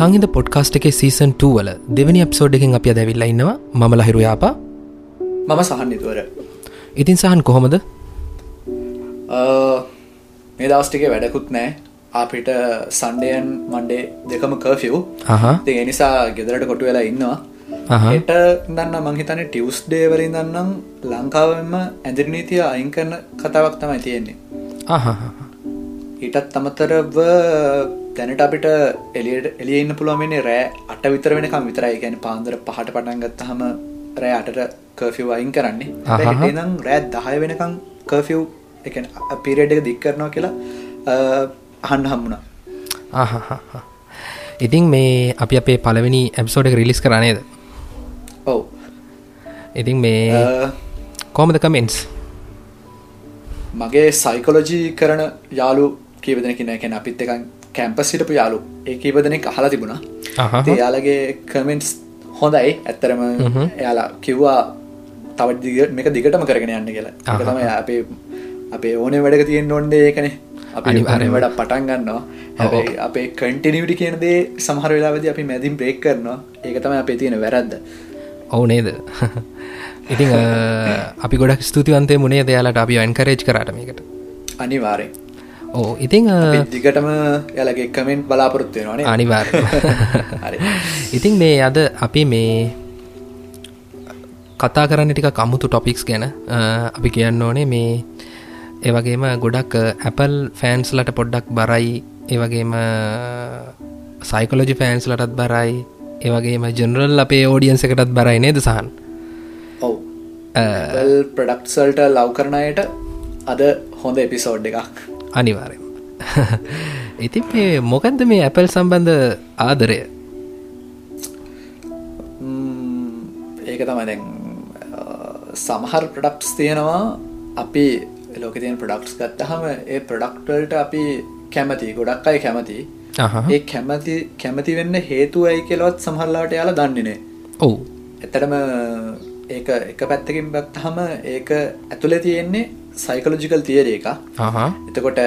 සංහිත podcast එකේ season 2 වල දෙවැනි අප්සෝඩ් එකෙන් අපි දැවිල්ලා ඉන්නවා මම ලහිරු යාපා. මම සහන්නිතුවර ඉතින් සහන් කොහොමද? මේ දවස්ටික වැඩකුත් නෑ. අපිට සන්ඩයන් මන්ඩේ දෙකම කර්ෆිව් අහා. ඒ නිසා ගෙදරට කොටු වෙලා ඉන්නවා. අහා. එට දන්න මංහිතන ටියවස් ඩේවලින් දන්නම් ලංකාවෙන්ම ඇදිරනීතිය අයින් කරන කතාවක් තමයි තියෙන්නේ. ඊටත් අමතරව දැනට අපිට එලියට එලිය ඉන්න පුළුවන්න්නේ රෑ අට විතර වෙනකම් විතරයි. ගැන පාන්දර පහට පටන් ගත්තහම රෑ අටට කර්ෆිව් අයින් කරන්නේ. නම් රෑ දහය වෙනකම් කර්ෆිව් එක පිරෙඩ් එක දික් කරනවා කියලා අහන්න හම්මුණා ඉතින් මේ අපි අපේ පළවෙනි ඇප්සෝඩ් එක රිලිස් කරනේද ඔව්. ඉතින් මේ කෝමද කමෙන්ස් මගේ සයිකොලොජී කරන යාලු කීපදනකින කැන අපිත් එක කැම්පස් සිටපු යාලු ඒ කීපදනෙක් අහලා තිබුණා. එයාලගේ කමෙන්ට්ස් හොඳයි. ඇත්තරම. එයාලා කිව්වා තවත් දිග මේක දිගටම කරගෙන යන්න කියලා. ඒක. තමයි අපේ අපේ ඕනේ වැඩක තියෙන්න ඕනේ ඒකනේ. අපි අනිවාර්යයෙන්ම. වැඩ පටන් ගන්නවා. හැබැයි අපේ කන්ටිනිවිටි කියන දේ සමහර වෙලාවෙදී අපි මැදින් බ්‍රේක් කරනවා. ඒක තමයි අපේ තියෙන වැරද්ද. ඔවු නේද? ඉතිං අපි ගොඩක් ස්තුතිවන්තය මුණේ දෙයාලට අපි අන්කරේජ් කරට මේකට. අනිවාරෙන් ඕ ඉතිං දිගටම යාලගේ කමෙන්ට් බලාපොරොත්තු වෙනවානේ අනිවාර් ඉතින් මේ අද අපි මේ කතා කරන්න ටික කමුතු ටොපික්ස් ගැන. අපි කියන්න ඕනේ මේ ඒවගේම ගොඩක් ඇපල් ෆෑන්ස්ලට පොඩ්ඩක් බරයි. ඒවගේම සයිකොලජි ෆෑන්ස්ලටත් බරයි. ඒවගේම ජනරල් අපේ ඕඩියන්ස එකටත් බරයි නේද සහන්? ඔව්. ප්‍රඩක්සල්ට ලව් කරනයට අද හොඳ එපිසෝඩ් එකක් අනිවාරෙන් ඉතින් මේ මොකන්ද මේ ඇපල් සම්බන්ධ ආදරය? ඒක තමයි දැන් සමහර ප්‍රඩක්ස් තියෙනවා. අපි ලෝක තියන ප්‍රඩක්ස් ගත්තහම ඒ ප්‍රඩක්ටල්ට අපි කැමති ගොඩක් අයි කැමති. ඒ කැමති කැමති වෙන්න හේතුවයි කෙලවත් සමහරලාට යාලා දන්නේනේ ඔවු. ඇත්තටම ඒක එක පැත්තකින් බත්තහම ඒක ඇතුළේ තියෙන්නේ සයිකලෝජිකල් තියර එක එතකොට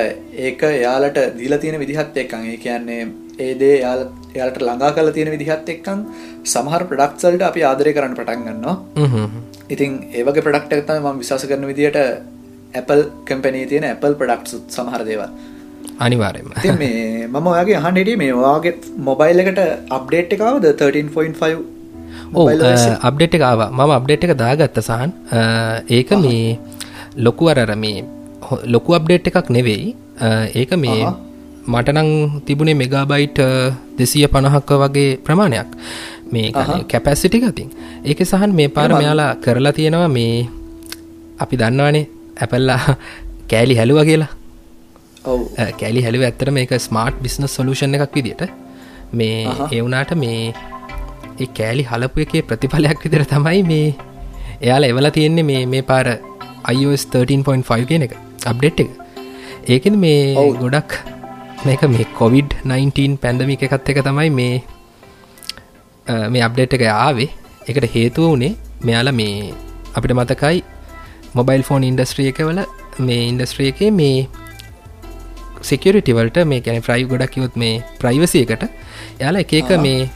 ඒක එයාලට දීලා තියෙන විදිහත් එක්කන්. ඒ කියන්නේ ඒ දේ එයාල එයාලට ළඟා කරලා තියෙන විදිහත් එක්කන් සමහර ප්‍රොඩක්ට්ස් වලට අපි ආදරය කරන්න පටන් ගන්නවා. ඉතින් ඒ වගේ ප්‍රොඩක්ට් එක තමයි මම විශ්වාස කරන විදිහට Apple කම්පැනි තියෙන Apple ප්‍රොඩක්ට්ස් සමහර දේවල්. අනිවාරෙන්ම ඉතින් මේ මම ඔයාගේ හිටියේ මේ ඔයාගේ මොබයිල් එකට අප්ඩේට් එක ආවද? 13.5 ඕ? අප්ඩේට් එක ආවා. මම අප්ඩේට් එක දාගත්ත සහන්. ඒක මේ ලොකු අරර මේ ලොකු අප්ඩේට් එකක් නෙවෙයි. ඒක මේ. මටනං තිබුණේ මෙගාබයිට් දෙසිය පණහක්ක වගේ ප්‍රමාණයක්. මේ කැපැසිටි ගතින්. ඒක සහන් මේ පාර මෙයාලා කරලා තියෙනවා මේ අපි දන්නවානේ ඇපල්ලා කෑලි හැලුව කියලා. කෑලි හැලුව ඇත්තර මේක ස්මාර්ට් බිස්නස් සොලූෂන් එකක් විදිට මේ එවුනාට මේ ඒ කෑලි හලපු එකේ ප්‍රතිඵලයක් විදිර තමයි මේ එයාලා එවල තියෙන්නේ මේ මේ පාර iOS 13.5 කියන එක අප්ඩෙට් එක. ඒකෙද මේ ගොඩක් මේක මේ කොවිD-19 පැන්ඩමික එකත් එක තමයි මේ මේ අප්ඩේට් එක ආවේ. එකට හේතුව වනේ මෙයාලා මේ අපිට මතකයි මොබයිල් ෆෝන් ඉන්ඩස්ට්‍රිය එකවල මේ ඉන්ඩස්ට්‍රිය එක මේ සිකරිටිවලට මේ කැන ෆ්‍රයි ගොඩක් යොත් මේ ප්‍රයිවසි එකට යාලා එක එක මේ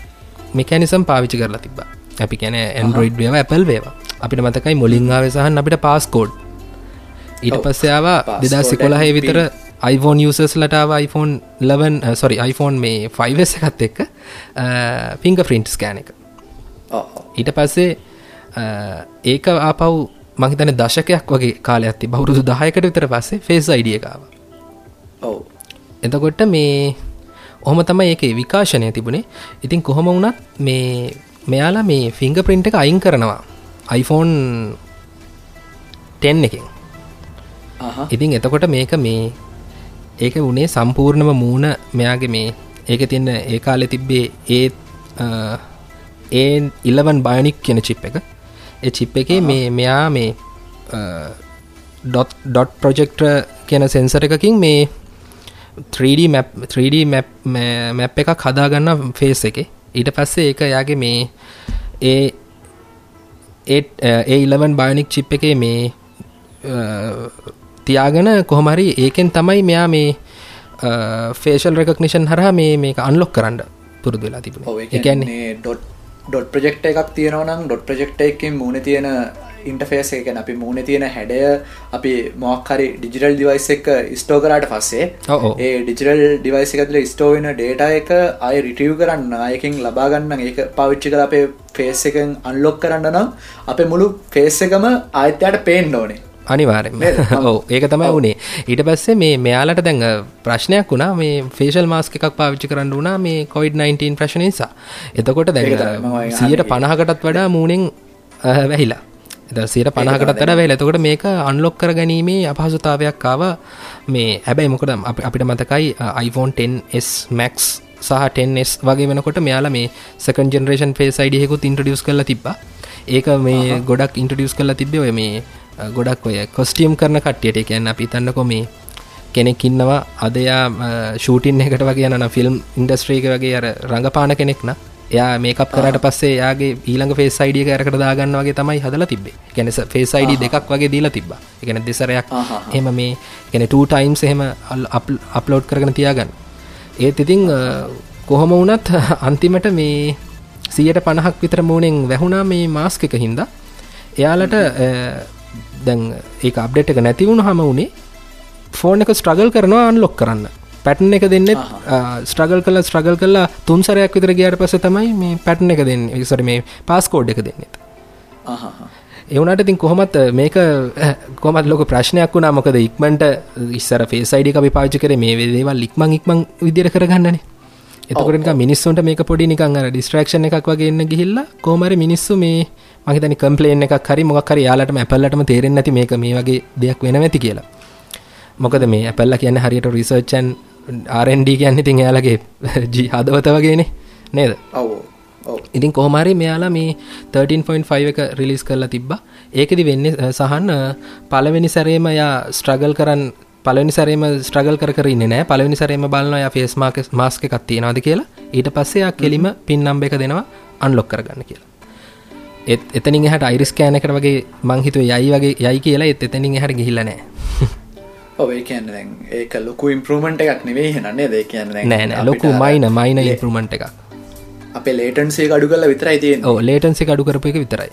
මෙකැනිසම් පාවිචි කරලා තිබ අපි කැන ඇන්ඩරෝයිඩ් වේව ඇපල් වේවා අපිට මතකයි මුලින්ආාව සහන් අපිට පාස්කෝඩ් ඊට පස්සයාවා දෙදා සිකොලහය විතර iPhone users ලටාව iPhone 11 සොරි iPhone මේ 5S එකත් එක්ක පිංග ෆ්‍රින්ට් ස්කෑන එක. ඊට පස්සේ ඒක ආපව් මහිතන දශකයක් වගේ කාලයක්ති බවරුදු දහයකට විතර පස්සේ ෆේස් අයිඩියකාව ඔව්. එතකොට මේ ඔහොම තමයි ඒක විකාශනය තිබුණේ. ඉතින් කොහොම වුණත් මේ මෙයාලා මේ ෆිංග ප්‍රින්ට් එක අයින් කරනවා iPhone 10 එකෙන්. ඉතින් එතකොට මේක මේ ඒක වනේ සම්පූර්ණම මූුණ මෙයාගේ මේ ඒක තියන්න ඒ කාලෙ තිබ්බේ ඒ ඒ ඉල්ලවන් බයනික් කියන චිප් එක. ඒ චිප් එකේ මේ මෙයා මේ ඩොට් ප්‍රොජෙක්ට කියන සෙන්සර එකකින් මේ 3D map 3D map map එකක් හදාගන්න ෆේස් එක. ඊට පස්සේ ඒක යාගේ මේ ඒ ඒ ඉලවන් බයනික් චිප් එකේ මේ තියාගෙන කොහොමරි ඒකෙන් තමයි මෙයා මේ ෆේෂල් රෙකක්නිෂන් හරහා මේ මේක අන්ලොක් කරන්න පුරුදු වෙලා තිබුණ. එකන්නේ ඩොට් ප්‍රජෙක්් එකක් තියෙනවනම් ඩොට් ප්‍රජෙක්් එකින් මුණ තියෙන ඉන්ටෆේස් එක අපි මූුණ තියෙන හැඩය අපි මොක්හරි ඩිජිටල් ඩිවයිස් එක ස්ටෝ කරට පස්සේ ඒ ඩිජිටල් ඩිවයිස් එකතුල ස්ටෝවෙන ඩේට එක අය රිටියව් කරන්න අයකින් ලබාගන්න ඒක පවිච්චි කර අපේ ෆේස් එකෙන් අන්ලොක් කරන්න නම් අප මුළු ෆේස් එකම ආයත්‍යයට පේෙන් ඕනේ. අනිවාරෙන් ඕ ඒක තමයි වුණේ ඊට පස්සේ මේ මෙයාලට දැන් ප්‍රශ්නයක් වුණා. මේ ෆේෂල් මාස්ක එකක් පාවිච්චි කරන්න වුණා මේ කොයිඩ් 19 ප්‍රශ්න නිසා. එතකොට දැන් සියයට පණහකටත් වඩා මූනෙන් වැහිලා සියට පනාකටත් වඩ වෙල එතකොට මේක අන්ලොක් කර ගැනීමේ අපහසුතාවයක් ආව මේ හැබැයි මොකද අපිට මතකයි iPhone 10s Max සහ 10s වගේ වෙනකොට මෙයාලා මේ සකන් ජෙනරේෂන් ෆේස් අයිඩියකුත් ඉන්ට්‍රඩියස් කරලා තිබ්බා. ඒක මේ ගොඩක් ඉන්ට්‍රඩියස් කරලා තිබ්බේ ඔය මේ ගොඩක් ඔය කොස්ටියම් කරන කට්ටියට. කියන්න අපි තන්නකො මේ කෙනෙක් ඉන්නවා අදයා ෂූටින් එකට වගේ යන ෆිල්ම් ඉන්ඩස්ට්‍රීක වගේ අර රඟපාන කෙනෙක් නා එයා මේකප් කරට පස්සේ යාගේ ඊළඟ ෆේස් අයිඩිය කරකට දාගන්න වගේ තමයි හදලා තිබේ ගැන ෆේස් අයිඩි දෙකක් වගේ දීලා තිබ්බ. එකන දෙසරයක් එම මේ ගැන 2 ටයිම්ස් එහෙම අප්ලෝඩ් කරගෙන තියාගන්න. ඒත් ඉතිං කොහොම වුනත් අන්තිමට මේ සියට පණහක් විතර මූනෙන් වැැහුණා මේ මාස්ක එක හින්දා. එයාලට දැන් ඒ අප්ඩේට් එක නැතිවුණු හම වුණේ ෆෝන් එක ස්ට්‍රගල් කරනවා අන්ලොක් කරන්න පැටන් එක දෙන්න ස්ට්‍රගල් කල ස්ට්‍රගල් කල්ලා තුන්සරයක් විතර ගයාට පස තමයි මේ පැටන් එක දෙන්න. සර මේ පාස්කෝඩ් එක දෙන්නෙත්. එවනට ඉතින් කොහොමත් මේක කොමත් ලොක ප්‍රශ්නයක් වුණා. මොකද ඉක්මට ඉස්සර ෆේසයිඩි අපි පාචි කර මේ වේදේවල් ඉක්මං ඉක්මං විදිර කරගන්නන. එතකට මිනිස්සුන්ට මේක පොඩි නිකං අර ඩිස්ට්‍රක්ෂණ එකක් වගේන්න ගිහිල්ලා කෝමර මිනිස්සු මේ මහිතනි කම්පලේන් එකක් හරි මොකර යාලටම ඇපල්ලටම තේරෙන් නැති මේක මේ වගේ දෙයක් වෙන ඇති කියලා. මොකද මේ ඇපල්ල කියන්න හරියට රිසර්ච්චන් ආරන්ඩ කියන්න ඉතින් එයාලගේ හදවත වගේනේ නේද? ඉතින් කොහමරි මෙයාලා මේ 13.5 එක රිලිස් කරලා තිබ්බ. ඒකෙදි වෙන්න සහන් පලවෙනි සැරේම යා ස්ට්‍රගල් කරන්න පලනි සරේම ස්ට්‍රගල් කරන්න නෑ. පලනි සරේම බලන්න ෆේස් මාක මාස්ක එකක් තියෙනවාද කියලා. ඊට පස්සෙයා කෙලිම පින් නම්බ එක දෙනවා අන්ලොක් කරගන්න කියලා. එත් එතනින් හට අයිරිස් කෑනකට වගේ මංහිතුව යයි වගේ යයි කියලා. එත් එතනින් හට ගිහිලනෑ ඔය කියන්න දැන් ඒක ලොකු ඉම්පරමට එකක් නෙවේ හනන්නේ දෙ කියන්න නෑ ලොකු මයින මයින ඉම්පරමට එකක්. අපේ ලේටන්සේ අඩු කල විතරයි තිය ඕ ලේටන්සේ අඩු කරපු එක විතරයි.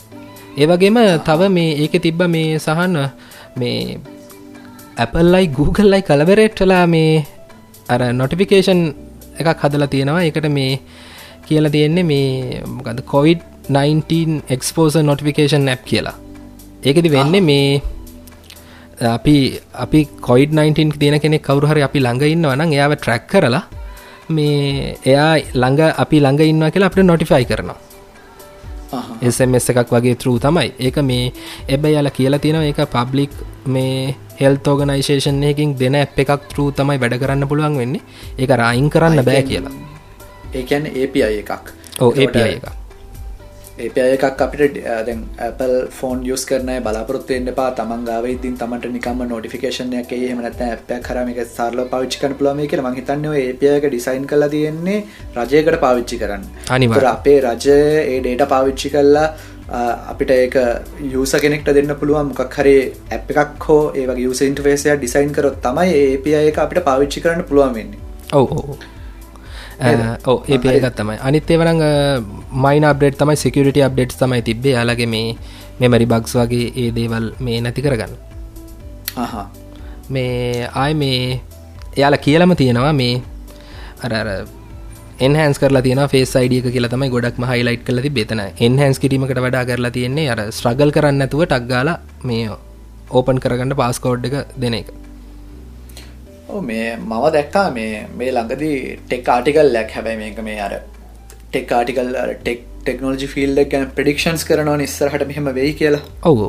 ඒවගේම තව මේ ඒක තිබ්බ මේ සහන්න මේ ඇපල්ලයි Googleලයි කලබරේට්ටලා මේ අර නොටිෆිකේෂන් එකක් හදලා තියෙනවා. එකට මේ කියලා තියෙන්නේ මේ මොකද කොවිඩ් 19 එක්ස්පෝස නොටිෆිකේෂන් ඇප් කියලා. ඒකෙදි වෙන්නේ මේ අපි අපි කොයිඩ් 19 තියෙන කෙනෙක් කවරුහරි අපි ළඟ ඉන්නවනම් එයාව ට්‍රැක් කරලා මේ එයා ළඟ අපි ළඟ ඉන්නවා කියලා අපට නොටිෆයි කරනවා. එසමස් එකක් වගේ තරු තමයි. ඒක මේ එබ යාල කියලා තියෙනවා ඒක පබ්ලික් මේ හෙල්ත ඕගනයිශේෂන්යකින් දෙන ඇ් එකක් තරු තමයි වැඩ කරන්න පුළුවන් වෙන්නේ. ඒක රයින් කරන්න බෑ කියලා. ඒකැන් API එකක්. ඕ API එකක් ඒපය එකක් අපිට දැන් Apple ෆෝන් යස් කරන බලාපොරත්තුවෙන්න්න පා තමන් ගාව ඉතින් තමට නිකම නොටිෆිකේෂනයක් හමනත් ඇප කරමික සරල පවිච්චිකන පුලම කියල මහිතන්න ඒපයක ඩිසයින් කලා තියෙන්නේ රජයකට පාවිච්චි කරන්න. අනිවර අපේ රජය ඒ ඩේට පාවිච්චි කල්ලා අපිට ඒක යස කෙනෙක්ට දෙන්න පුළුවන්. මොකක් හරේ ඇප් එකක් හෝ ඒවගේ යුසන්ටවේසය ඩිසයින් කරොත් තමයි ඒපය එක අපිට පාවිච්චි කරන්න පුළුවන් වෙන්නේ. ඔව ඕ ඒ පියගත් තමයි. අනිත් එවරඟ මයින අප්ඩේට් තමයි සිකරිට අප්ඩේට් තමයි තිබේ යාලගේ මේ මෙමරි බක්ස් වගේ ඒ දේවල් මේ නැති කරගන්න. මේ ආය මේ එයාල කියලම තියෙනවා මේ අරර එන්හන්ස් කරලා තියන ෆේස් අයිඩියක කියලා තමයි ගොඩක් හයිලයිට් කල බෙතන එන්හන්ස් කිරීමකට වඩා කරලා තියෙන්නේ අර ස්ට්‍රගල් කරන්න ඇතුව ටක්ගාල මේ ඕපන් කරගන්න පාස්කෝඩ් එක දෙන එක මේ මම දැක්කා මේ මේ ළඟදී ටෙක් ආටිකල් ලැක් හැබැයි මේක මේ අර tech article tech technology field ගැන ප්‍රඩික්ෂන්ස් කරනවා නිස්සරහට මෙහෙම වෙයි කියලා. ඔවු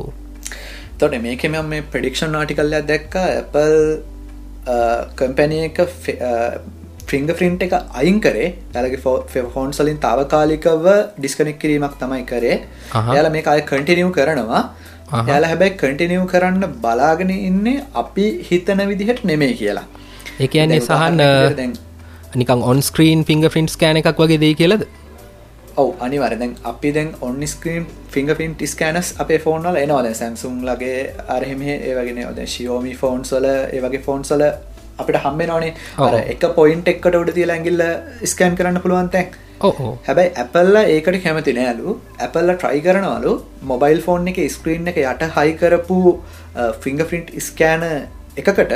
තොට මේකෙම මේ ප්‍රඩික්ෂන් ආටිකල්ලයක් දැක්කා. ඇපල් කම්පැනිය එක ෆිංග ෆ්‍රින්ට් එක අයින් කරේ. ඇලගේ ෆෝන් සලින් තාවකාලිකව ඩිස්කනෙක් කිරීමක් තමයි කරේ. යාල මේ අය කටිනියව් කරනවා යාල හැබැයි කටිනියව් කරන්න බලාගෙන ඉන්නේ අපි හිතන විදිහට නෙමේ කියලා. ඒ කියන්නේ සහන් නිකන් ඔන් ස්ක්‍රීන් ෆිංග ෆින්ස් කෑන එකක් වගේ දෙයි කියලද? ඔව අනිවර දැන් අපි දැන් ඔන්න ස්ක්‍රීන් ෆිංග ෆින්ට් ස්කෑනස් අපේ ෆෝන්වල එනවාද සැම්සුම් ලගේ අරහෙම ඒවගෙන ඔද ශියෝමි ෆෝන්සල ඒවගේ ෆෝන්සල අපිට හම්බේ නොනේ අර එක පොයින්ට එක්කට උඩ තියලා ඇගිල්ල ස්කෑන් කරන්න පුළුවන් තැන් හැබැයි ඇපල්ල ඒකට කැමති නෑලු ඇපල්ල ට්‍රයි කරනවලු. මොබයිල් ෆෝන් එක ස්ක්‍රීන් එක යට හයි කරපු ෆිංග ෆින්ට් ස්කෑන එකකට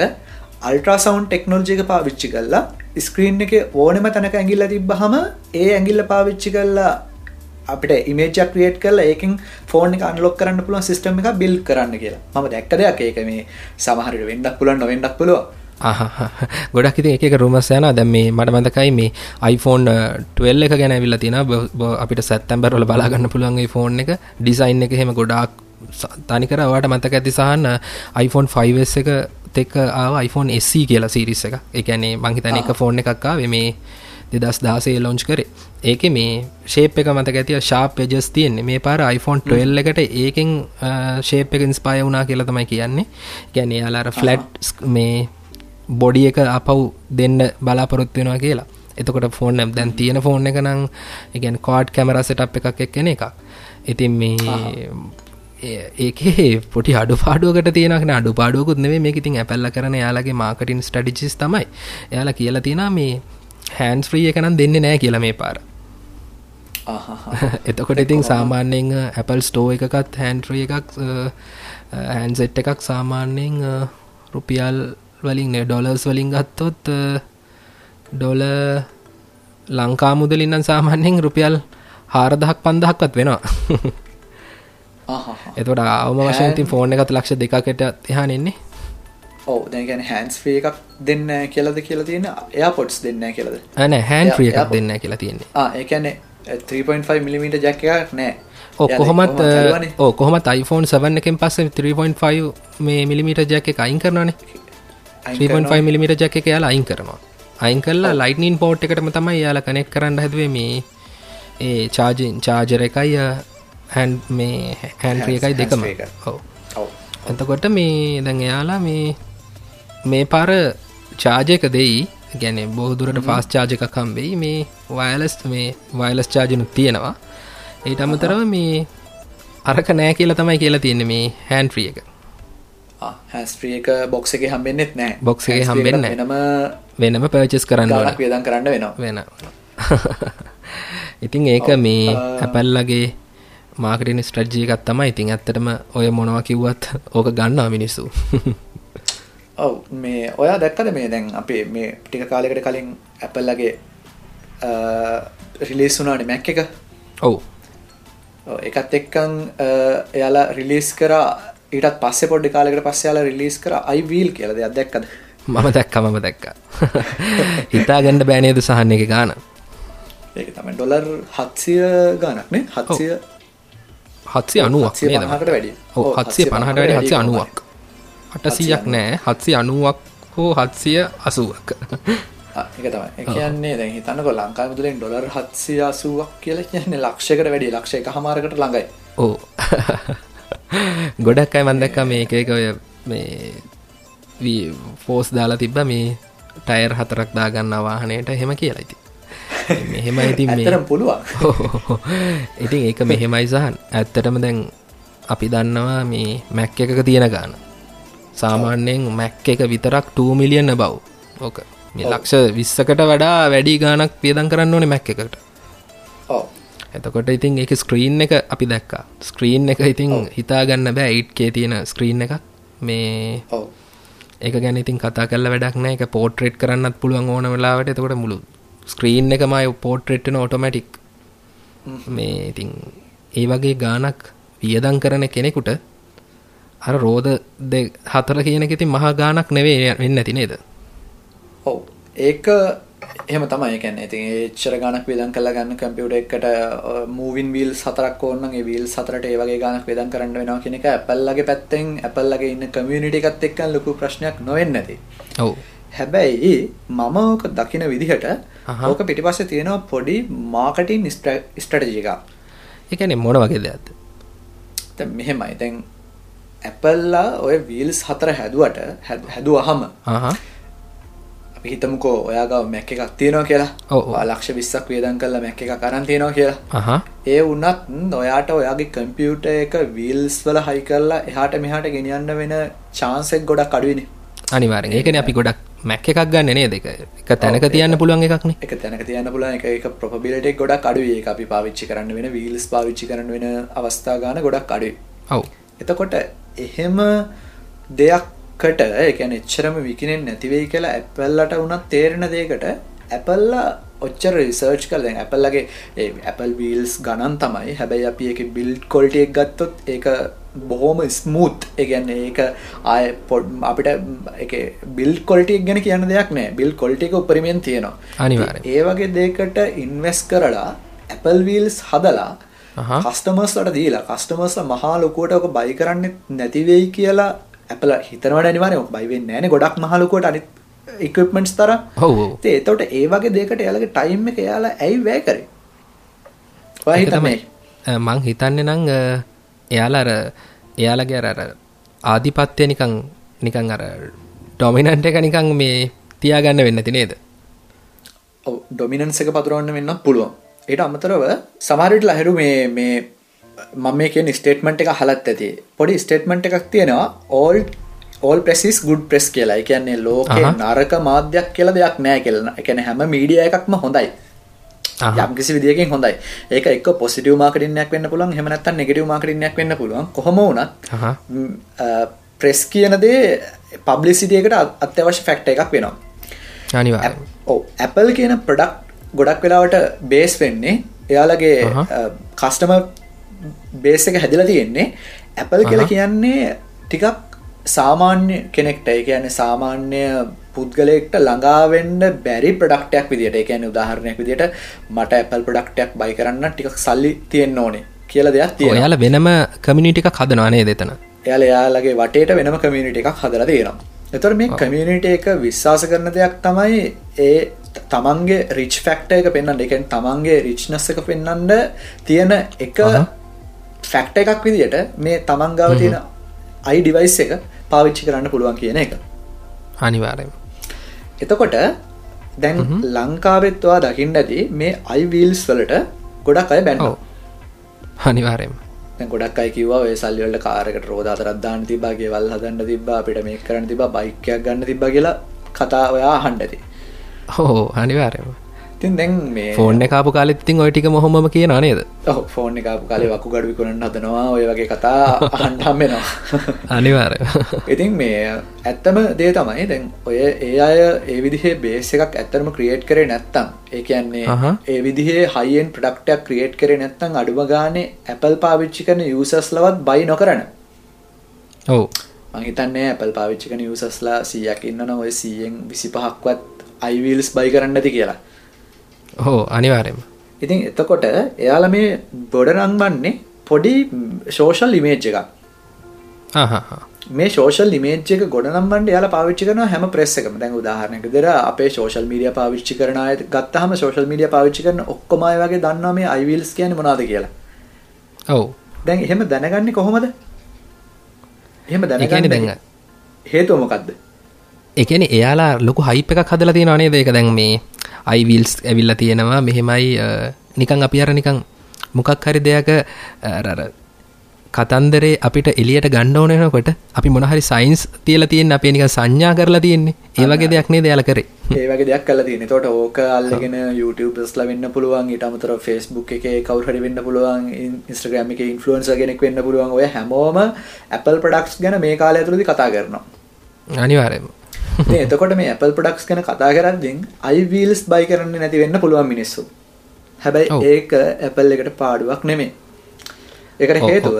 අල්ට්‍රාසවන්් ටෙක්නෝජික පාවිච්චි කල්ලා ස්ක්‍රීන් එක ඕනෙම තැනක ඇගිල්ල තිබ්බහම ඒ ඇගිල්ල පාවිච්චි කල්ලා අපිට ඉමේජක් ක්‍රියට් කරලා ඒකින් ෆෝන් එක අන්ලොක් කරන්න පුළුවන් සිස්ටම් එක බිල් කරන්න කියලා. මම දැක්ක දෙයක්. ඒක මේ සමහරට වෙන්ඩක් පුලන් නොවෙන්ඩක් පුළුව ගොඩක් ඉති එක රුමස් යන දැම් මේ මට මතකයි මේ iPhoneෆෝන් 12 එක ගැන විල්ල තින අපිට සැත්තැම්බරල බලාගන්න පුළුවන්ගේ ෆෝන් එක. ඩිසයින් එක හෙම ගොඩක් තනිකර වට මතක ඇති සහන්න iPhone 5S එක තෙක් ආව. iPhone SC කියලා සිරිස් එක. එකනේ මංහිතන එක ෆෝන් එකක්කා මේ දෙදස් දාසේ ලොංච් කරේ. ඒක මේ ශේප් එක මත ඇතිය ශාප් පෙජස් තියෙන්නේ. මේ පාර iPhone 12 එකට ඒකෙන් ශේප් එක ඉන්ස්පය වුණා කියලා තමයි කියන්නේ. ගැන යාලාර ෆලට් මේ බොඩි එක අපව් දෙන්න බලාපොරොත්තු වෙනවා කියලා. එතකොට ෆෝන් දැන් තියෙන ෆෝන් එක නම් එකන් කෝඩ් කැමර සටප් එකක් එක්කෙන එකක්. ඉතින් මේ ඒකේ පොටි අඩු පාඩුවකට තියෙනක අඩු පාඩුවකුත් නෙවේ මේක ඉතින් ඇපල්ල කරන යාලගේ මාකටින් ස්ටඩිචිස් තමයි. එයාලා කියලා තියෙන මේ හැන්ස් ්‍රී එකනම් දෙන්න නෑ කියලා මේ පාර. එතකොට ඉතින් සාමාන්‍යයෙන් Apple ස්ටෝ එකකත් හැන්ට්‍රිය එකක් හැන්සෙට් එකක් සාමාන්‍යයෙන් රුපියල් වලින් ඩොලර්ස් වලින් ගත්තොත් ඩොල ලංකා මුදලින්නම් සාමාන්‍යයෙන් රුපියල් හාරදහක් පන්දහක්වත් වෙනවා. එතොට අවම වශයෙන් ති ෆෝර්න එකත් ලක්ෂ දෙකකට එහාන එන්නේ. ඔව දැගැන හැන්ස් ්‍රී එකක් දෙන්න කියලද කියලා තියෙන එයා පොට්ස් දෙන්න කියලද? ඇන හැන් ්‍රිය එකක් දෙන්න කියලා තියෙන්නේ. ඒකැනෙ 3.5 මිලිමිට ජැක් එකක් නෑ. කොහොමත් ඕ කොහමත් iPhone 7 එකෙන් පස්සේ 3.5 මේ මිලිමිට ජැක් එක අයින් කරනවානේ 3.5 මිලිමිට ජැක් එක යාලා අයින් කරනවා. අයින් කල්ලා ලයිටනින් පෝට් එකටම තමයි යාලා කනෙක් කරන්න හැදුවේ මේ ඒ චාජින් චාජර එකයි හැන් මේ හැන්ට්‍රිය එකයි දෙකම. ඔව. එතකොට මේ දැන් එයාලා මේ මේ පාර චාජයක දෙයි. ගැන බෝදුරට ෆාස් චාජ එකක් කම්බෙයි මේ වයලස් මේ වයලස් චාජනු තියෙනවා. ඒට අමතරව මේ අරක නෑ කියලා තමයි කියලා තියෙන මේ හැන්ට්‍රිය එක හැස්ට්‍රිය එක බොක්ස එක හම්බෙන්න්නෙත් නෑ. බොක්ස එක හම්බෙන්න නම වෙනම පර්චස් කරන්න වියදන් කරන්න වෙනවා. වෙන ඉතින් ඒක මේ ඇපැල්ලගේ මාකටින් ස්ට්‍රජ්ජය එකත් තමයි. ඉතින් ඇත්තටම ඔය මොනවා කිව්වත් ඕක ගන්නා මිනිස්සු. ඔව්. මේ ඔයා දැක්කද මේ දැන් අපේ මේ ටික කාලෙකට කලින් ඇපල්ලගේ රිලීස් වුණානේ මැක් එක? ඔව්. එකත් එක්කන් එයාලා රිලීස් කරා ඊටත් පස්සේ පොඩ්ඩ කාලෙකට පස්සේ යාලා රිලීස් කරා අයිවීල් කියලා දෙයක්. දැක්කද? මම දැක්ක මම දැක්ක. හිතා ගන්න බෑනේද සහන්න එක ගාන? ඒක තමයි ඩොලර් හත්සිය ගානක්නේ හත්සිය හත්සිය අනුවක් හට වැඩි හත්සිය පණහට වැඩි හත්සිය අනුවක්. අටසීයක් නෑ. හත්සි අනුවක් හෝ හත්සිය අසුවක්. එක තමයි. කියන්නේ දැ හිතන්නක ලංකා මුදලෙන් ඩොලර් හත්සිය අසුවක් කියල කියන්නේ ලක්ෂකට වැඩි ලක්ෂ එක හමාරකට ළඟයි. ඕ ගොඩක් අයි මන්දක්ක මේ එකක ඔය මේ ෆෝස් දාලා තිබ්බ මේ ටයර් හතරක් දාගන්න වාහනයට හෙම කියලා ඉති මෙහෙම ඉතින් මේ පුළුවන්. ඉතින් ඒක මෙහෙමයි සහන්. ඇත්තටම දැන් අපි දන්නවා මේ මැක් එකක තියෙන ගාන. සාමාන්‍යයෙන් මැක් එක විතරක් 2 මිලියන්න බව් ඕක. මේ ලක්ෂ විස්සකට වඩා වැඩි ගානක් පියදන් කරන්න ඕනේ මැක් එකට එතකොට ඉතින් එක ස්ක්‍රීන් එක අපි දැක්කා. ස්ක්‍රීන් එක ඉතින් හිතාගන්න බෑ ඉට්කේ තියෙන ස්ක්‍රීන් එකක්. මේ ඒක ගැන ඉතින් කතා කල්ල වැඩක් නෑ. එක පෝට්‍රේට් කරන්නත් පුළුවන් ඕන වෙලාවට. එතකොට මුළු ස්ක්‍රීන් එකමයි පෝට්‍රේට්න ඔටෝමැටික් මේ ඉතින් ඒ වගේ ගානක් වියදං කරන කෙනෙකුට අර රෝධ හතර කියනක ඉතින් මහා ගානක් නෙවේ වෙන්න ඇති නේද? ඔව්. ඒක එහෙම තමයි. කැන්න ඉතින් ඒච්චර ගණක් විදන් කළ ගන්න කම්පියුට එකට මූවින් වීල් සතරක් ඕන්නගේ වීල් සතරට ඒවගේ ගණක් වෙදන් කරන්න වෙනවා කෙනෙක ඇපල්ලගේ පැත්තෙන් ඇපල්ලගේ ඉන්න කමියනිට එකත් එක්ක ලොකු ප්‍රශ්නයක් නොවෙන්න ඇති. ඔව්. හැබැයි මම ඕක දකින විදිහට ඕක පිටිපස්සේ තියෙනවා පොඩි මාකටින් ස්ට්‍රටජික එකන මොන වගේ දෙයක්ද? මෙහෙමයි. තැන් ඇපල්ලා ඔය වීල්ස් හතර හැදුවට හැදුව අහම අපි හිතමුකෝ ඔයාගව මැක් එකක් තියෙනවා කියලා. ලක්ෂ විස්සක් වේදන් කල්ලා මැක් එක කරන් තියෙනවා කියලා. ඒ වනත් ඔයාට ඔයාගේ කම්පියුට එක වීල්ස් වල හයි කරලා එහාට මෙහාට ගෙනියන්න වෙන චාන්සෙක් ගොඩක් අඩුවනි අනිවාරෙන් ඒකන අපි ගොඩක් මැක් එකක් ගන්න නේ දෙක එක තැනක තියන්න පුළුවන් එකක්න එක තැනක තියන්න පුලන් එක එක ප්‍රොපබිලට ගොඩක් අඩුවේ අපි පාවිච්චි කරන්න වෙන වීල්ස් පාවිච්චි කරන්න වෙන අවස්ථා ගාන ගොඩක් අඩුයි. ඔව්. එතකොට එහෙම දෙයක්කට එකන එච්චරම විකිනෙන් නැතිවෙයි කියලා ඇපල්ලට වුණත් තේරෙන දේකට ඇපල්ලා ඔච්චර රිසර්ච් කල ඇපල්ලගේ ඇපල් වීල්ස් ගණන් තමයි හැබැයි අපි එක බිල්ඩ් කොල්ටියක් ගත්තොත් ඒක බොහෝම ස්මූත් එකගන්න ඒක ආය පොඩ් අපිට එක බිල් කොල්ටික් ගැන කියන්න දෙයක් නෑ බිල් කොල්ටික උපරිමෙන් තියෙනවා අනිවාර්යෙන්. ඒ වගේ දෙකට ඉන්වස් කරලා ඇපල් වීල්ස් හදලා. කස්ටමර්ස්ලට දීලා කස්ටමර්ස් මහා ලොකුවට ඔක බයි කරන්න නැතිවෙයි කියලා ඇපල හිතනවට අනිවාරය බයිවෙන් නෑන ගොඩක් මහලොකුවට අනිත් ඉක්මටස් තර ඔව්. එතවට ඒ වගේ දෙකට යාලගේ ටයිම් එක යාලා ඇයි වැෑ කරේ? ඒක තමයි. තමයි අ, මං හිතන්නේ අ, එයාලා අර එයාලගේ අර ආධිපත්‍යය නිකන් නිකන් අර ඩොමිනන්ට් එක නිකන් මේ තියාගන්න වෙන්න ඇති නේද? ඩොමිනන්ස එක පතුරවන්න වෙන්න පුළුවන්. ඒට අමතරව සමාරට ලහෙරු මේ මේ මම මේ කිය ස්ටේට්මට එක හලත් ඇති පොඩි ස්ටේට්මට එකක් තියෙනවා all all press is good press කියලා එකන්නේ ලෝක. නරක මාධ්‍යයක් කියල දෙයක් නෑ කියලන එකන හැම මීඩිය එකක්ම හොඳයි අහහ. යම් කිසි විදිකින් හොඳයි ඒක එක් පොසිටව මාකටිනයක් වන්න පුළන් හමනත් නෙගටව මාකටිනයක් වන්න පුළුවන් කොහොම වනත් අහහ. ප්‍රෙස් කියනදේ පබ්ලිසිටියකට අත්‍යවශ්‍ය ෆැක්ට එකක් වෙනවා අනිවාර්යෙන් ඔව ඇපල් කියන ප්‍රඩක්් ගොඩක් වෙලාවට බේස් වෙන්නේ එයාලගේ. කස්ටම බේස එක හැදිල තියෙන්නේ. ඇපල් කියල. කියන්නේ ටිකක් සාමාන්‍ය කෙනෙක්ට ඒ කියන්නේ සාමාන්‍ය පුද්ගලෙක්ට ළඟාවෙන්ඩ බැරි ප්‍රඩක්ටයක් විදිට එකන උදාහරණයක් විදිට මට ඇපල් ප්‍රඩක්ටයක් බයි කරන්න ටිකක් සල්ලි තියෙන්න්න ඕනේ කියල දෙයක් තියෙන ඔයාලා වෙනම කමිනිිටික හදනවානේ දෙතන එයාල එයාලගේ වටේට වෙනම කමියනිට එකක් හදලා තියෙනවා. එතොර මේ කමියනිට එක විශ්වාස කරන දෙයක් තමයි ඒ තමන්ගේ රිච් ෆැක්ට එක පෙන්න්න එකෙන් තමන්ගේ රිච්නස් එක පෙන්න්නට තියෙන එක. ෆැක්ට එකක් විදිට මේ තමන්ගාව තියෙන අයි ඩිවයිස් එක පාවිච්චි කරන්න පුළුවන් කියන එක. අනිවාර්යෙන් එතකොට දැන් ලංකාවෙත්වා දකිින් ඇති මේ අයිවීල්ස් වලට ගොඩක් අය බැන්න. ඔව්. අනිවාර්යෙන්ම ගොඩක් අයිකිව ඔය සල්ලිවලට කාරකට රෝධ අතරත්දාන්න තිබාගේ වල් හදන්න තිබා අපිට මේ කරන්න තිබා බයිකයක් ගන්න තිබ කියලා කතා ඔයා හන්ඩති හෝ අනිවාර්යම තින් දැන් මේ ෆෝන් එකකාපු කාලෙත් ඉතින් ඔය ටික මොහොම කියන නේද? ඔහු ෆෝන් එක කාලේ වකු ගඩවි කරන්න හදනවා ඔය වගේ කතා අහන්ටම්මෙනවා අනිවාර්ය ඉතින් මේ ඇත්තම දේ තමයි දැන් ඔය ඒ අය ඒ විදිහේ බේස එකක් ඇත්තරම ක්‍රියේට් කරේ නැත්තම් ඒ කියන්නේ. ඒ විදිහේ හයිෙන් ප්‍රඩක්ටයක් ක්‍රියේට් කරේ නැත්තම් අඩුම ගානේ ඇපල් පාවිච්චි කරන යසස් ලවත් බයි නොකරන. ඔව්. මහිතන්නේ ඇපල් පාවිච්චි කන යසස්ලා සියක් ඉන්නන ඔය සියෙන් විසි පහක්වත් අයිවල්ස් බයි කරන්න ඇති කියලා හෝ අනිවාර්යම ඉතින් එතකොට එයාල මේ බොඩරංවන්නේ පොඩි ශෝෂල් ඉමේජ් එකක්. මේ ශෝෂල් ඉමේජ් එක ගොඩනම්බන්ට යාල පාවිච්චි කරන හැම ප්‍රෙස් එකම. දැන් උදාහරණයක දෙර අපේ ශෝෂල් මීඩිය පාවිච්චි කරන අය ගත්තහම ශෝෂල් මීඩිය පාවිච්චි කරන ඔක්කොමයි වගේ දන්නවා මේ අයිවිල්ස් කියන මොනාද කියලා. ඔව්. දැන් එහෙම දැනගන්නේ කොහොමද? එහෙම දැනගන්න දැන් හේතුව මොකක්ද එකන එයාලා ලොකු හයිප එකක් හදලා තියෙන අනේ දෙක දැන් මේ අයිවිල්ස් ඇවිල්ල තියෙනවා. මෙහෙමයි නිකං අපි අර නිකං මොකක් හරි දෙයක අර කතන්දරේ අපිට එලියට ගණ්ඩ ඕනනකොට අපි මොනහරි සයින්ස් තියල තියෙන් අපේ නික සංඥා කරලා තියෙන්නේ. ඒවගේ දෙයක් නේ දෙයාල කරේ? ඒ වගේ දෙයක් කල තියෙන තොට ඕක අල්ලගෙන YouTubeස්ල වෙන්න පුළුවන් ඊට අමතර ෆස්බුක් එක කවුහරි වෙන්න පුළුවන් ඉස්ට්‍රග්‍රම එක ඉන්ෆලුවන්ස කෙනෙක් වෙන්න පුළුවන්. ඔය හැමෝම Apple ප්‍රඩක්ස් ගැන මේ කාලය ඇතුළදි කතා කරනවා. අනිවාරයම එතකොට මේ Apple ප්‍රඩක්ස් ගැන කතා කරද්දිින් අයිවීල්ස් බයි කරන්න නැති වෙන්න පුළුවන් මිනිස්සු. හැබැයි. ඒක Apple එකට පාඩුවක් නෙමේ එකට හේතුව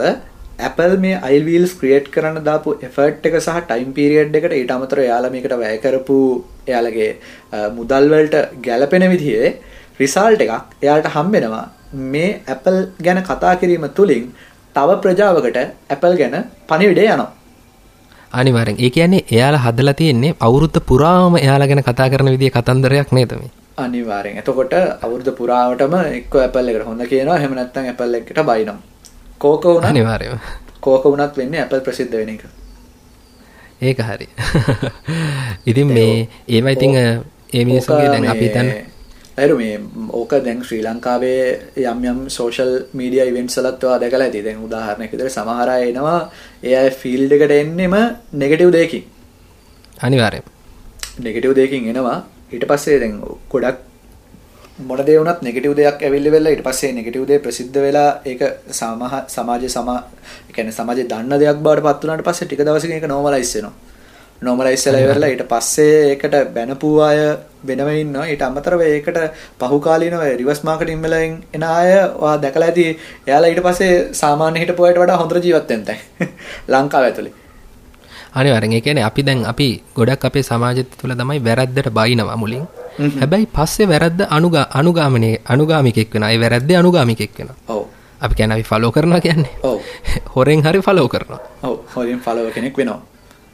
Apple මේ අයිවීල්ස් ක්‍රියේට් කරන්න දාපු එෆර්ට් එක සහ ටයිම් පිරිියඩ් එකට ඊට අමතර යාලා මේකට වැය කරපු එයාලගේ මුදල්වලට ගැලපෙන විදිහේ රිසාල්ට එකක් එයාට හම්බෙනවා මේ Apple ගැන කතා කිරීම තුළින් තව ප්‍රජාවකට Apple ගැන පනිවිඩේ යනවා අනිවාරෙන් ඒ කියන්නේ එයාලා හදලා තියෙන්නේ අවුරුද්ධ පුරාම එයාලා ගැන කතා කරන විදිහ කතන්දරයක් නේදම අනිවාරෙන් එතකොට අවුරුදු පුරාවටම එක්ක ඇපල් එකට හොඳ කියනවා. එහෙම නැත්නම් ඇපල් එකට බයිනම් කෝක වුණත් අනිවාරයම කෝක වුණත් වෙන්නේ ඇපල් ප්‍රසිද්ධ වෙන එක. ඒක හරි. ඉතින් මේ ඒවා ඉතිං ඒ මිනිසුගේ දැන් අපි තැන් ඇරු මේ ඕක දැන් ශ්‍රී ලංකාවේ යම් යම් සෝෂල් මීඩිය ඉවෙන්ට් සලත්වා දැකලා ඇති. දැන් උදාහරණයකතර සමහර එනවා ඒ අය ෆිල්ඩ් එකට එන්නෙම නෙගටව් දෙයකින්. අනිවාරයම නෙගටව් දෙකින් එනවා. ඊට පස්සේ දැන් ගොඩක් මොන දේ වුණත් නෙගටිව් දෙයක් ඇවිල්ලි වෙලා ඊට පස්සේ නෙගටිව් දේ ප්‍රසිද්ධ වෙලා ඒක සමාජ සමා ඒ කියන්නේ සමාජයේ දන්න දෙයක් බවට පත් වුණාට පස්සේ ටික දවසකින් ඒක නෝමලයිස් වෙනවා. නෝමලයිස් වෙලා ඉවරලා ඊට පස්සේ ඒකට බැනපු අය වෙනම ඉන්නවා. ඊට අමතරව ඒකට පහු කාලීනව රිවර්ස් මාකටිං වලින් එන අය ඔයා දැකලා ඇති එයාලා ඊට පස්සේ සාමාන්‍ය හිටපු අයට වඩා හොඳට ජීවත් වෙන තැන්. ලංකාව ඇතුලේ. අනිවාර්යෙන් ඒ කියන්නේ අපි දැන් අපි ගොඩක් අපේ සමාජය තුළ තමයි වැරද්දට බයිනවා මුලින්. හැබැයි පස්සේ වැරද්ද අනුගා අනුගාමනය අනුගාමිකෙක් වෙන අයි වැරද්ද අනුගාමිකෙක් වෙන ඔව්. අපි කැන අපි ෆලෝ කරනවා කියන්නේ. ඔව්. හොරෙන් හරි ෆලෝ කරනවා. ඔව්. හොරෙන් ෆලෝ කෙනෙක් වෙනවා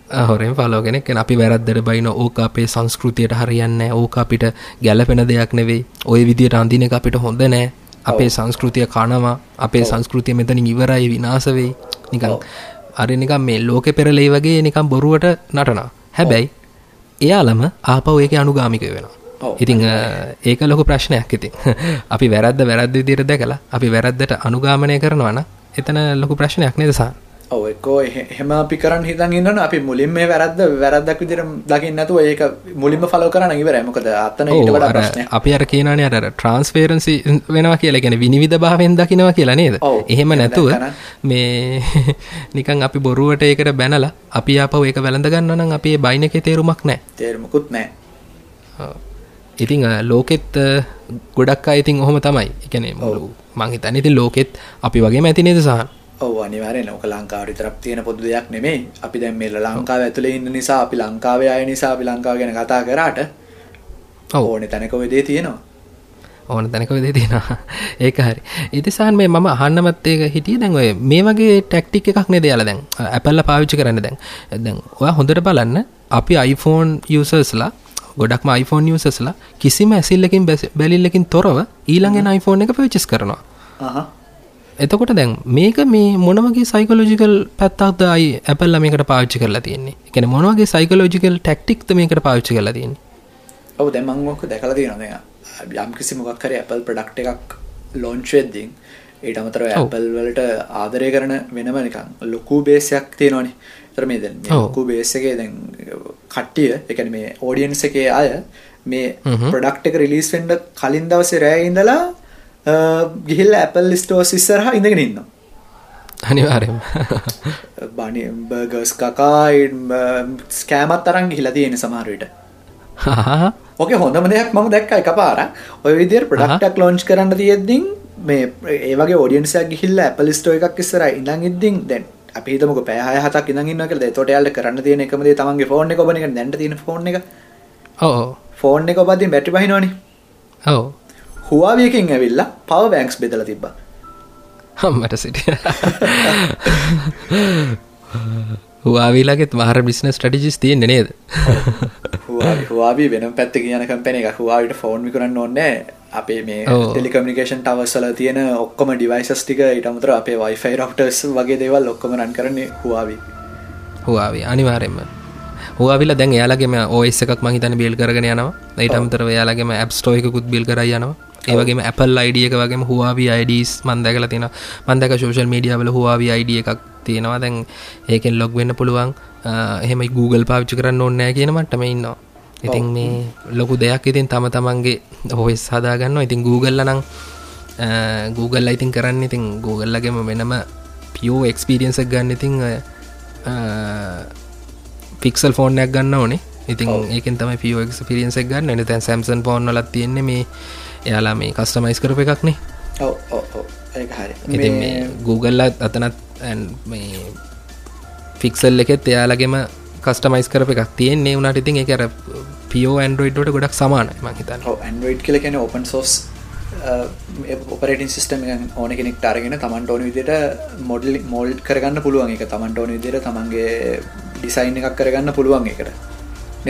හොරෙන් ෆලෝ කෙනෙක් අපි වැරද්දට බයින ඕක අපේ සංස්කෘතියට හරියන්න ඕක අපිට ගැලපෙන දෙයක් නෙවෙයි. ඔය විදියට අඳින එක අපිට හොඳ නෑ අපේ සංස්කෘතිය කනවා. අපේ සංස්කෘතිය මෙතනින් ඉවරයි විනාස වෙයි. නිකන් අර නිකම් මේ ලෝකෙ පෙරලේ වගේ නිකම් බොරුවට නටනවා. හැබැයි එයාලම ආපව ඒක අනුගාමික වෙනවා. ඉතිං ඒක ලොක ප්‍රශ්නයක් ඉතින්. අපි වැරද්ද වැරද්ද විදියට දැකලා අපි වැරද්දට අනුගාමනය කරනවන එතන ලොකු ප්‍රශ්නයක් නේදසා ඔව එක්කෝ එහෙම අපි කරන්න හිතන් ඉන්නන අපි මුලින්ම මේ වැරද්ද වැරද්දක් විදිහට දකින්න නැතුව ඒක මුලින්ම ෆලෝ කරන්න ඉවරයි. මොකද අතන ඊට වඩා ප්‍රශ්නයක්. අපි අර කියනනේ අර ට්‍රාන්ස්ෆරන්සි වෙනවා කියලා. කියන්නේ විනිවිද භාවයෙන් දකිනවා කියලා නේද? එහෙම නැතුව මේ නිකන් අපි බොරුවට ඒකට බැනලා අපි ආපහු ඒක වැළඳ ගන්න නම් අපි ඒ බයින් එකේ තේරුමක් නැහැ. තේරුමකුත් නැහැ. ඉතිං ලෝකෙත් ගොඩක් අයිතින් ඔහොම තමයි. එකනේ මුළු මංහිතන්න ඉතින් ලෝකෙත් අපි වගේ ඇති නේද සහන් ඔව අනිවාරය නොක ලංකාවට තරක් තියෙන පොදු දෙයක් නෙමේ අපි දැන් මේ ලංකාව ඇතුළේ ඉන්න නිසා අපි ලංකාවේ අය නිසා අපි ලංකාව ගැන කතා කරාට ඕන තැනක වෙදේ තියෙනවා. ඕන තැනක වෙදේ තියෙනවා. ඒක හරි. ඉතිසාන් මේ මම අහන්නමත් ඒක හිටිය දැන් ඔය මේ වගේ ටැක්ටික් එකක් නේ දෙයාලා දැන්? ඇපල්ල පාවිච්චි කරන්න දැන්. දැන් ඔයා හොඳට බලන්න අපි iPhone users ලා ගොඩක්ම iPhone users ලා කිසිම ඇසිල්ලකින් බැලිල්ලකින් තොරව ඊළඟෙන iPhone එක purchase කරනවා එතකොට දැන් මේක මේ මොනවගේ සයිකලෝජිකල් පැත්තක්ද අයි ඇපල්ල මේකට පාවිච්චි කරලා තියෙන්නේ? එකන මොනවගේ සයිකලෝජිකල් ටෙක්ටික්ද මේකට පාවිච්චි කරලා තියෙන්නේ? ඔවු ඔක දැකලා තියෙනවා. යම් කිසි මොකක් හරි Apple product එකක් වෙද්දී ඊට අමතරව Apple වලට ආදරය කරන වෙනම නිකන් ලොකු බේස් එකක් තියෙනවනේ. ඒතර මේ දැන් ලොකු බේස් එකේ දැන් කට්ටිය කියන්නේ මේ ඔඩියන්ස් එකේ අය මේ ප්‍රොඩක්ට් එක රිලීස් වෙන්න කලින් දවසේ රෑ ඉඳලා ගිහිල්ලා Apple ස්ටෝර්ස් ඉස්සරහා ඉඳගෙන ඉන්නවා. අනිවාර්යෙන්ම. බනි බර්ගර්ස් කකා ස්කෑමත් අරන් ගිහිලා තියෙන සමහර විට. ඕකේ හොඳම දෙයක් මම දැක්කා එකපාරක්. ඔය විදිහට ප්‍රොඩක්ට් එකක් ලොන්ච් කරන්න තියෙද්දි මේ ඒ වගේ ඔඩියන්ස් එකක් ගිහිල්ලා Apple ස්ටෝර් එකක් ඉස්සරහා ඉඳන් ඉද්දින් දැන් අපි හිතමුකෝ පැය 6 7ක් ඉඳන් ඉන්නවා කියලා. එතකොට යාළුවා කරන්න තියෙන එකම දේ තමන්ගේ ෆෝන් එක ඔබන එක දැන්ට තියෙන ෆෝන් එක. ඔව්. ෆෝන් එක ඔබද්දී බැටරි බහිනවනේ. ඔව්. එකෙන් ඇවිල්ලා power banks බෙදලා තිබ්බා. අම්මට සිටිය. හවාවිලාගෙත් මහර බිස්න ස්ටටිජිස් තියෙන්නේ නේද? හවාවි වෙන පැත්ත කියන කම්පැන එක හවාවිට ෆෝන් කරන්න ඕන්නේ අපේ මේ ටෙලිකමිකේෂන් ටවස්සල තියෙන ඔක්කොම ඩිවයිසස් ටික ඉටමතර අපේ වයිෆයි රවටර්ස් වගේ දේවල් ඔක්කොම රන් කරන්නේ හවාවි. හවාවි අනිවාරෙන්ම හවාවිල දැන් යාලගේම ඕස් එකක් මහිතන බිල් කරගෙන යනවා. ඊටමතර යාලගේම ඇප් ස්ටෝයකුත් බිල් කර යනවා ඒවගේම Apple අයිඩිය එක වගේම හවාවි අයිඩස් මන්දකල තියෙන මන්දක ශෝෂල් මීඩියවල හවාවි අයිඩිය එකක් තියෙනවා. දැන් ඒකෙන් ලොග් වෙන්න පුළුවන්. එහෙමයි Google පාවිච්චි කරන්න ඕන්නෑ කියන මට්ටම ඉන්නවා. ඉතින් මේ ලොකු දෙයක් ඉතින් තම තමන්ගේ හොස් හදාගන්න ඉතින් Google නම් Google ඉතින් කරන්න ඉතින් Googleලගේම වෙනම පියෝ එක්ස්පිරියන්සක් ගන්න ඉතිං පික්සල් ෆෝර්නයක් ගන්න ඕනේ. ඉතින් ඒකෙන් තම පියෝ එක්ස්පිරියන්සක් ගන්න. එන තැන් සැම්සන් ෆෝන් ලත් තියෙන්නේ මේ එයාලා මේ කස්ටමයිස් කරප එකක්නේ. ඉතින් මේ Googleලත් අතනත් මේ ෆික්සල් එකෙත් එයාලගෙම කස්ටමයිස් කරප එකක් තියෙන්නේ. වුණට ඉතින් එක අර පියෝ ඇන්ඩරෝයිඩ්ට ගොඩක් සමාන මහිතන්න ඇන්ඩරෝයිඩ් කියල කෙන ඔපන් සෝස් ඔපරටින් සිස්ටම ඕන කෙනෙක් ටරගෙන තමන්ට ඕන විදිට මොඩල් මෝල්් කරගන්න පුළුවන් එක තමන්ට ඕන විදිර තමන්ගේ ඩිසයින් එකක් කරගන්න පුළුවන් එකට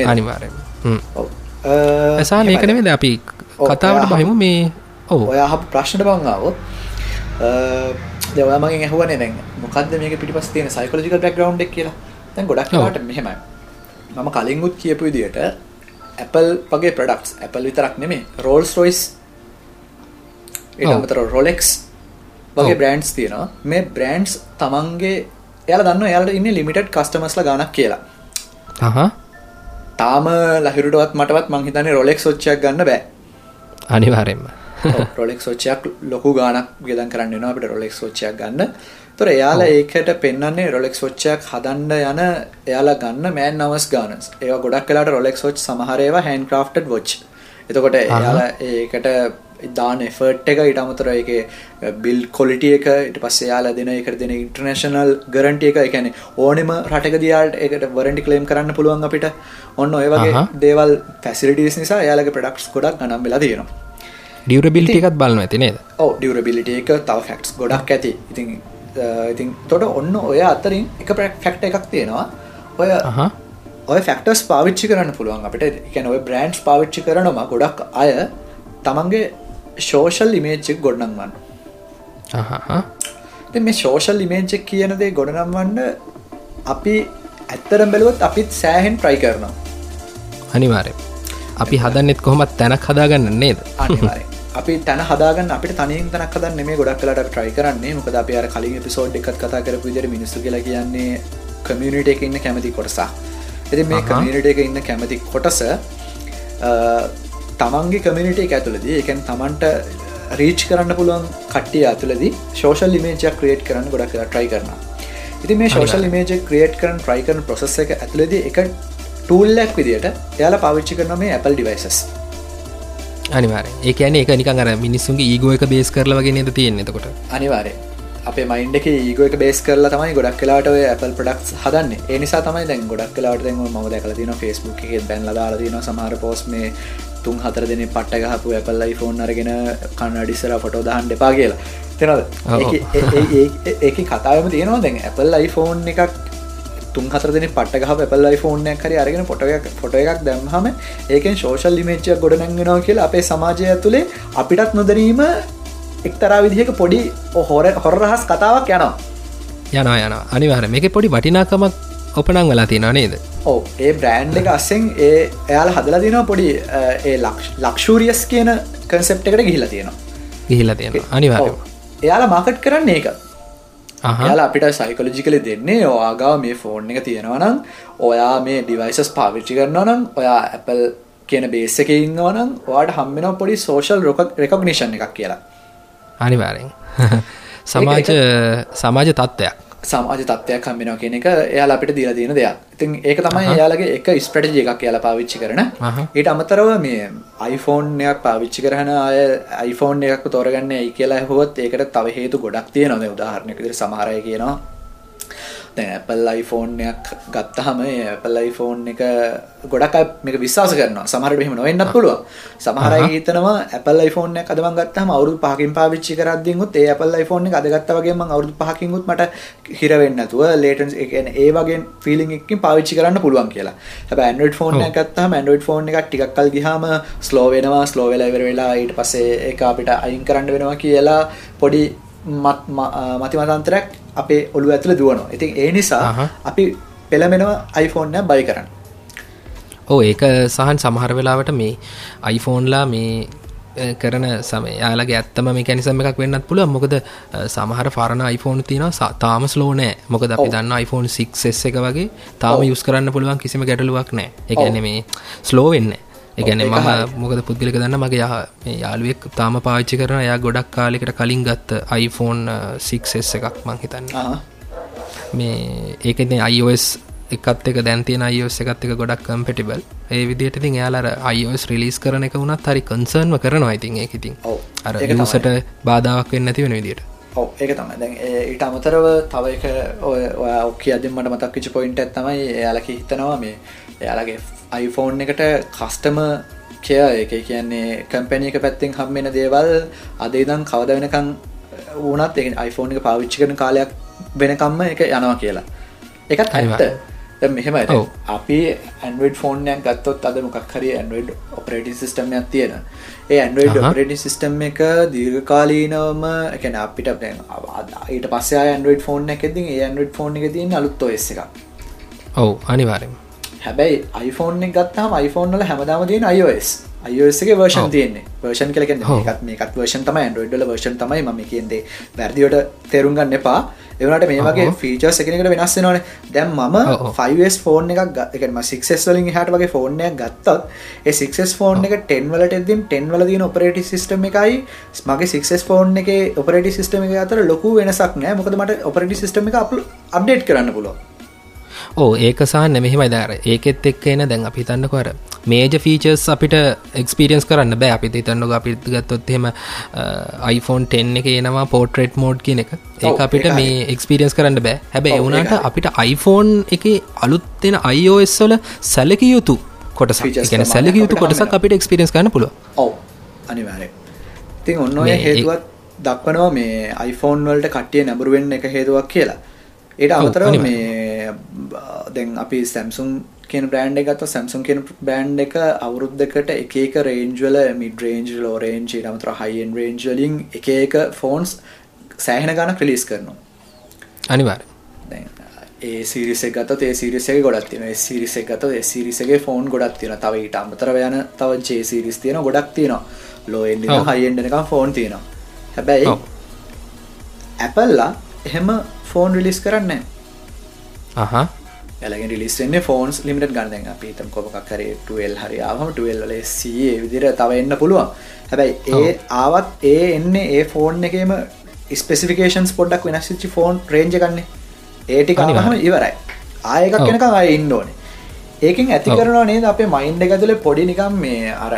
අනිවාරය ඇසා ඒකනවෙද අපි කතාවට බහිමු මේ ඔව ඔය ප්‍රශ්නට බංගාවොත් දෙවමගෙන් ඇහුවනේ දැන් මොකක්ද මේක පිටිපස් තියෙන සයිකොලොජිකල් බෑග්ග්‍රවුන්ඩ් එක කියලා. දැන් ගොඩක් වෙලාවට මෙහෙමයි. මම කලින්ුත් කියපු විදිහට Apple වගේ ප්‍රොඩක්ට්ස් Apple විතරක් Rolls Royce ඊට අමතරව Rolex වගේ බ්‍රෑන්ඩ්ස් තියෙනවා. මේ බ්‍රෑන්ඩ්ස් තමන්ගේ එයාලා දන්නවා එයාලට ඉන්නේ ලිමිටඩ් කස්ටමර්ස්ලා ගානක් කියලා. තාම ලහිරුටවත් මටවත් මංහිතන රොලෙක් සොච්චයක් ගන්න බෑ අනිවාරෙන්ම රොලෙක් සෝච්චයක් ලොකු ගානක් ගෙදන් කරන්න නවා අපට රොලෙක් සෝච්චයක් ගන්න. තොර එයාලා ඒකට පෙන්න්නේ රොලෙක් සොච්චයක් හදන්ඩ යන එයාලා ගන්න මෑන් නවස් ගානස් ඒ ගොඩක් කලාට රොලෙක් සෝච් සමහරේවා හැන් ක්‍රෆ්ට වොච්. එතකොට එයාලා ඒකට දාන එෆර්ට් එක ඉට අමතර එක බිල් කොලිටිය එක ඉට පස්ස යාලා දෙන එක දෙන ඉන්ටර්නේශනල් ගරන්ටිය එක. එකැන ඕනෙම රටක දයාට එකට වරන්ටි කලේම් කරන්න පුළුවන් අපිට. ඔන්න ඔය වගේ දේවල් පැසිලිටස් නිසා යාලගේ ප්‍රඩක්ස් ගොඩක් ගනම් වෙලා තියෙනවා. ඩියවරබිලිටි එකත් බලන්න ඇති නේද? ඕ ඩියවරබිලිට එක තව ෆැක්ස් ගොඩක් ඇති. ඉතින් ඉතින් තොට ඔන්න ඔය අතරින් එක ප්‍රක්ෆැක්ට එකක් තියෙනවා. ඔය ඔය ෆෙක්ටර්ස් පාවිච්චි කරන්න පුළුවන් අපට. එකන ඔය බ්‍රන්ඩ්ස් පාවිච්චි කරනම ගොඩක් අය තමන්ගේ ශෝෂල් ඉමේච්චෙක් ගොඩනම්වන්න මේ ශෝෂල් ඉමේජ්ජෙක් කියනදේ ගොඩනම්වන්න අපි ඇත්තරම් බැලුවත් අපිත් සෑහෙන් ප්‍රයි කරනවා. අනිවාරය අපි හදන්නෙත් කොහොමත් තැනක් හදාගන්න නේද? අනිවාරය අපි තැන හදාගන්න අපිට තනින් තැනක් හදන්න මේ ගොඩක් කලට ට්‍රයි කරන්නේ. මොකද අපි අර කලින් එපිසෝඩ් එකත් කතා කරපු විදිහට මිනිස්සු කියලා කියන්නේ කමියුනිටි එකේ ඉන්න කැමති කොටසක්. ඉතින් මේ කමියුනිටි එකේ ඉන්න කැමති කොටස තමන්ගේ කමියුනිටි එක ඇතුළදී කියන්නේ තමන්ට රීච් කරන්න පුළුවන් කට්ටිය ඇතුළදී සෝෂල් ඉමේජයක් ක්‍රියේට් කරන්න ගොඩක් කියලා try කරනවා. ඉතින් මේ සෝෂල් ඉමේජ් ක්‍රියේට් කරන try කරන process එක ඇතුළදී එක ටූල් එකක් විදියට එයාලා පාවිච්චි කරනවා මේ Apple devices. අනිවාර ඒකන එක නිකන් අර මිනිස්සුන්ගේ ඒගෝ එක බේස් කරල වගේ නද තියෙන එතකොට? අනිවාරය අපේ මයින්ඩ එක ඒගෝ එක බේස් කරලා තමයි ගොඩක් කලාට Apple ප්‍රඩක්ස් හදන්න. ඒනිසා තමයි දැන් ගොඩක් කලාට ම දැකල තින ෆස්බුක් එක බැන් දාලා තින සමහර පෝස් මේ තුන් හතර දෙන පට්ට ගහපු Apple iPhone අරගෙන කන්නඩිස්සර ෆොටෝ දහන් දෙපා කියලා. තෙනද ඒක කතාවම තියෙනවා දැන් Apple iPhone එකක් තුන් හතර දෙන පට්ට ගහ පැපල් යිෆෝර්නයක් හරි අරගෙන පොටයක් ෆොට එකක් දැම්හම ඒකෙන් ශෝෂල් ලිමේච්චයක් ගොඩ නැගෙනවා කියලා අපේ සමාජය ඇතුළේ අපිටත් නොදරීම එක්තරා විදිහක පොඩි හොර හොර රහස් කතාවක් යනවා. යනවා යන අනිවාර මේක පොඩි වටිනාකමක් ඔපනං වෙලා තියෙන නේද? ඕ ඒ බ්‍රෑන්් එක අස්සෙන් ඒ එයාල හදලා තියෙනවා පොඩි ඒ ලක්ෂූරියස් කියන කන්සෙප් එකට ගිහිලා තියෙනවා. ගිහිලා තියෙන අනිවාර එයාලා මාකට් කරන්න ඒක. යාල අපිට සයිකොලජිකල දෙන්නේ ඔයාගාව මේ ෆෝන් එක තියෙනවනම් ඔයා මේ ඩිවයිසස් පාවිච්චි කරනවා නම් ඔයා Apple කියන බේස එක ඉන්නවනම් ඔයාට හම්බෙන පොඩි සෝෂල් රොක රෙකොග්නිෂන් එකක් කියලා. අනිවාරෙන් සමාජ සමාජ තත්ත්වයක් සමාජ තත්වයක් හම්බෙනවා කියන එක එයාල අපිට දීලා තියෙන දෙයක්. ඉතින් ඒක තමයි එයාලගේ එක ස්ට්‍රටජි එකක් කියලා පාවිච්චි කරන. ඊට අමතරව මේ iPhoneයක් පාවිච්චි කරන අය iPhone එකක් තෝරගන්න ඇයි කියලා හොත් ඒකට තව හේතු ගොඩක් තියෙනවා. උදාහරණයක් විදිහට සමහර අය කියනවා දැන් Apple iPhone එකක් ගත්තාම ඒ Apple iPhone එක ගොඩක් මේක විශ්වාස කරනවා. සමහරට එහෙම නොවෙන්නත් පුළුවන්. සමහර අය හිතනවා Apple iPhone එකක් අද මම ගත්තාම අවුරුදු 5කින් පාවිච්චි කරද්දී උත් ඒ Apple iPhone එක අද ගත්තා වගේ මම අවුරුදු 5කින් උත් මට හිර වෙන්නේ නැතුව latency ඒ කියන්නේ ඒ වගේ feeling එකකින් පාවිච්චි කරන්න පුළුවන් කියලා. හැබැයි Android phone එකක් ගත්තාම Android phone එකක් ටිකක් කල් ගියාම slow වෙනවා slow වෙලා ඉවර වෙලා ඊට පස්සේ ඒක අපිට අයින් කරන්න වෙනවා කියලා පොඩි මතිමතන්තරයක් අපේ ඔළු ඇතුළ දුවනවා. ඉතින් ඒ නිසා අපි පෙළමෙනවා අයිෆෝන්ය බයි කරන්න. ඕ ඒක සහන් සමහර වෙලාවට මේ අයිෆෝන්ලා මේ කරන සම යාලගේ ඇත්තම මේ කැනිසම එකක් වෙන්නත් පුළුව මොකද සමහර පරණ iPhone තියන තාම ස්ලෝනෑ මොකද අපි දන්න iPhone 6 එක වගේ තාම යුස් කරන්න පුළුවන් කිසිම ගැටලුවක් නෑ. එකන මේ ස්ලෝ වෙන්න එකන මම මොකද පුද්ගලික දන්න මගේ යාළුවෙක් තාම පාච්චි කරන යා ගොඩක් කාලෙකට කලින් ගත්ත iPhone 6S එකක් මං හිතන්න. මේ ඒකන iOS එකත් එක දැන්තින iOS එකත් එක ගොඩක් කම්පෙටිබල් ඒ විදිට ඉතින් යාලර iOS රිලිස් කරන එක වුණත් හරි කන්සර්න්ව කරනවා ඉතින් ඒක ඉතින්. අර සට බාධාවක් වෙන්න නැති වෙන විදිට ඔව. ඒක තමයි. දැන් ඊට අමතරව තව එක ඔය ඔක්ක අදින් මට මතක් විච පොයින්ට ඇත්තමයි එයාලක හිතනවා මේ එයාලගේ iPhone එකට කස්ටම කය එක කියන්නේ කම්පැනිය එක පැත්තෙන් හම්බෙන දේවල් අදේදම් කවද වෙනකං වනත් එක iPhone එක පාවිච්චි කරන කාලයක් වෙනකම්ම එක යනවා කියලා. එකත් ඇත්ත. මෙහෙම අපි ඇන්ඩ ෆෝන්යක් ගත්තොත් අද මොකක් හරි ඇන්ඩ ඔපරේටි සිස්ටම්යක් තියෙන ඒ ඇන්ඩ ඔපරේටි සිස්ටම් එක දීර්ඝකාලීනවම එකන අපිට ඊට පස්ස ඇන්ඩ ෆෝන් එකෙති ඒ ඇන්ඩ ෆෝන් එක තියන අලුත් ඔස් එක ඔවු අනිවාරම හැබැයි iPhone එක ගත්තාම iPhone වල හැමදාම තියෙන iOS. අයෝසගේ වර්ෂන් තියන්නේ. වර්ෂන් කලක එකත් මේකත් වර්ෂන් තමයි. ඩොඩ්ඩල වර්ෂන් තමයි ම කියදේ වැරදිවට තෙරුම්ගන්න එපා. එවනට මේ වගේ ෆීචර් එකකට වෙනස් නොන දැම් මම ෆයිස් ෆෝන් එකක් එකම සික්ස් වලින් හට වගේ ෆෝර්නයක් ගත්තත් සික්ස් ෆෝන් එක ටෙන්වලට එදම් ටෙන්වල දින ඔපරේටි සිස්ටම එකයි මගේ සික්ස් ෆෝන් එක ඔපරටි සිස්ටම එක අතර ලොකු වෙනසක් නෑ. මොකද මට ඔපරටි සිස්ටම එක අප්ඩේට් කරන්න පුළුව ඕ ඒක සහන්න මෙහෙමයි දර ඒකෙත් එක් එන දැන් අපි තන්න කර මේජ ෆීචර්ස් අපිට එක්ස්පිරියන්ස් කරන්න බෑ. අපි තන්නක අපිත් ගත්තොත්හෙම iPhoneෆෝන් 10 එක එනවා පෝට්‍රේට් මෝඩ් කියන එක. ඒ අපිට මේ එක්ස්පිරියන්ස් කරන්න බෑ. හැබැ එවුණට අපිට iPhoneෆෝන් එක අලුත්වෙන iOS වල සැලක යුතු කොටස ගැන සැලක යුතු කොටසක් අපිට එක්ස්පිරියන්ස් කරන්න පුළුව ඔව අනිවාරය ඉතින් ඔන්න හේතුවත් දක්වනවා මේ iPhoneෆෝන් වලට කට්ටිය නැබරුවෙන් එක හේතුවක් කියලා ඒට අමතර මේ දැන් අපි සැම්සුම් කියන බ්‍රන්ඩ් එකත් සැම්සුම් කියන බ්‍රන්ඩ් එක අවුරුද්දකට එක එක රේන්ජ්වල මිඩ් රේන්ජ් ලෝ රේන්ජ් ඊට අමතර හයින් රේන්ජ් වලින් එක එක ෆෝන්ස් සෑහෙන ගණක් රිලීස් කරනවා. අනිවාර්ය ඒ සිරිස ගත්තොත් ඒ සිරිස තියෙනවා. ඒ සිරිස ගත්තොත් ඒ සිරිස එකේ ෆෝන් ගොඩක් තියෙනවා. තව ඊට අමතරව යන තව J සිරිස් තියෙනවා. ගොඩක් තියෙනවා. ලෝ එන්ඩ් එක හයි එන්ඩ් එකම ෆෝන් තියෙනවා. හැබැයි ඇපල්ලා එහෙම ෆෝන් රිලිස් කරන්න ඇලගෙන් රිලිස්න්නේ ෆෝන්ස් ලිමිට ගන්න. අපිතම් කොමක් කරේ ටල් හරියාවම ටල් සේ විදිර තව එන්න පුළුවන්. හැබැයි ඒ ආවත් ඒ එන්න ඒ ෆෝන් එකම ස්පෙසිෆිකේන්ස් පොඩ්ඩක් වෙනස්චි ෆෝන් රේජ කන්නේ ඒටි කනිහම ඉවරයි. ආයකක් කෙනක අය ඉන්න ඕනේ. ඒකින් ඇති කරනවා නේද? අපේ මයින්ඩ එකතුල පොඩි නිකම් මේ අර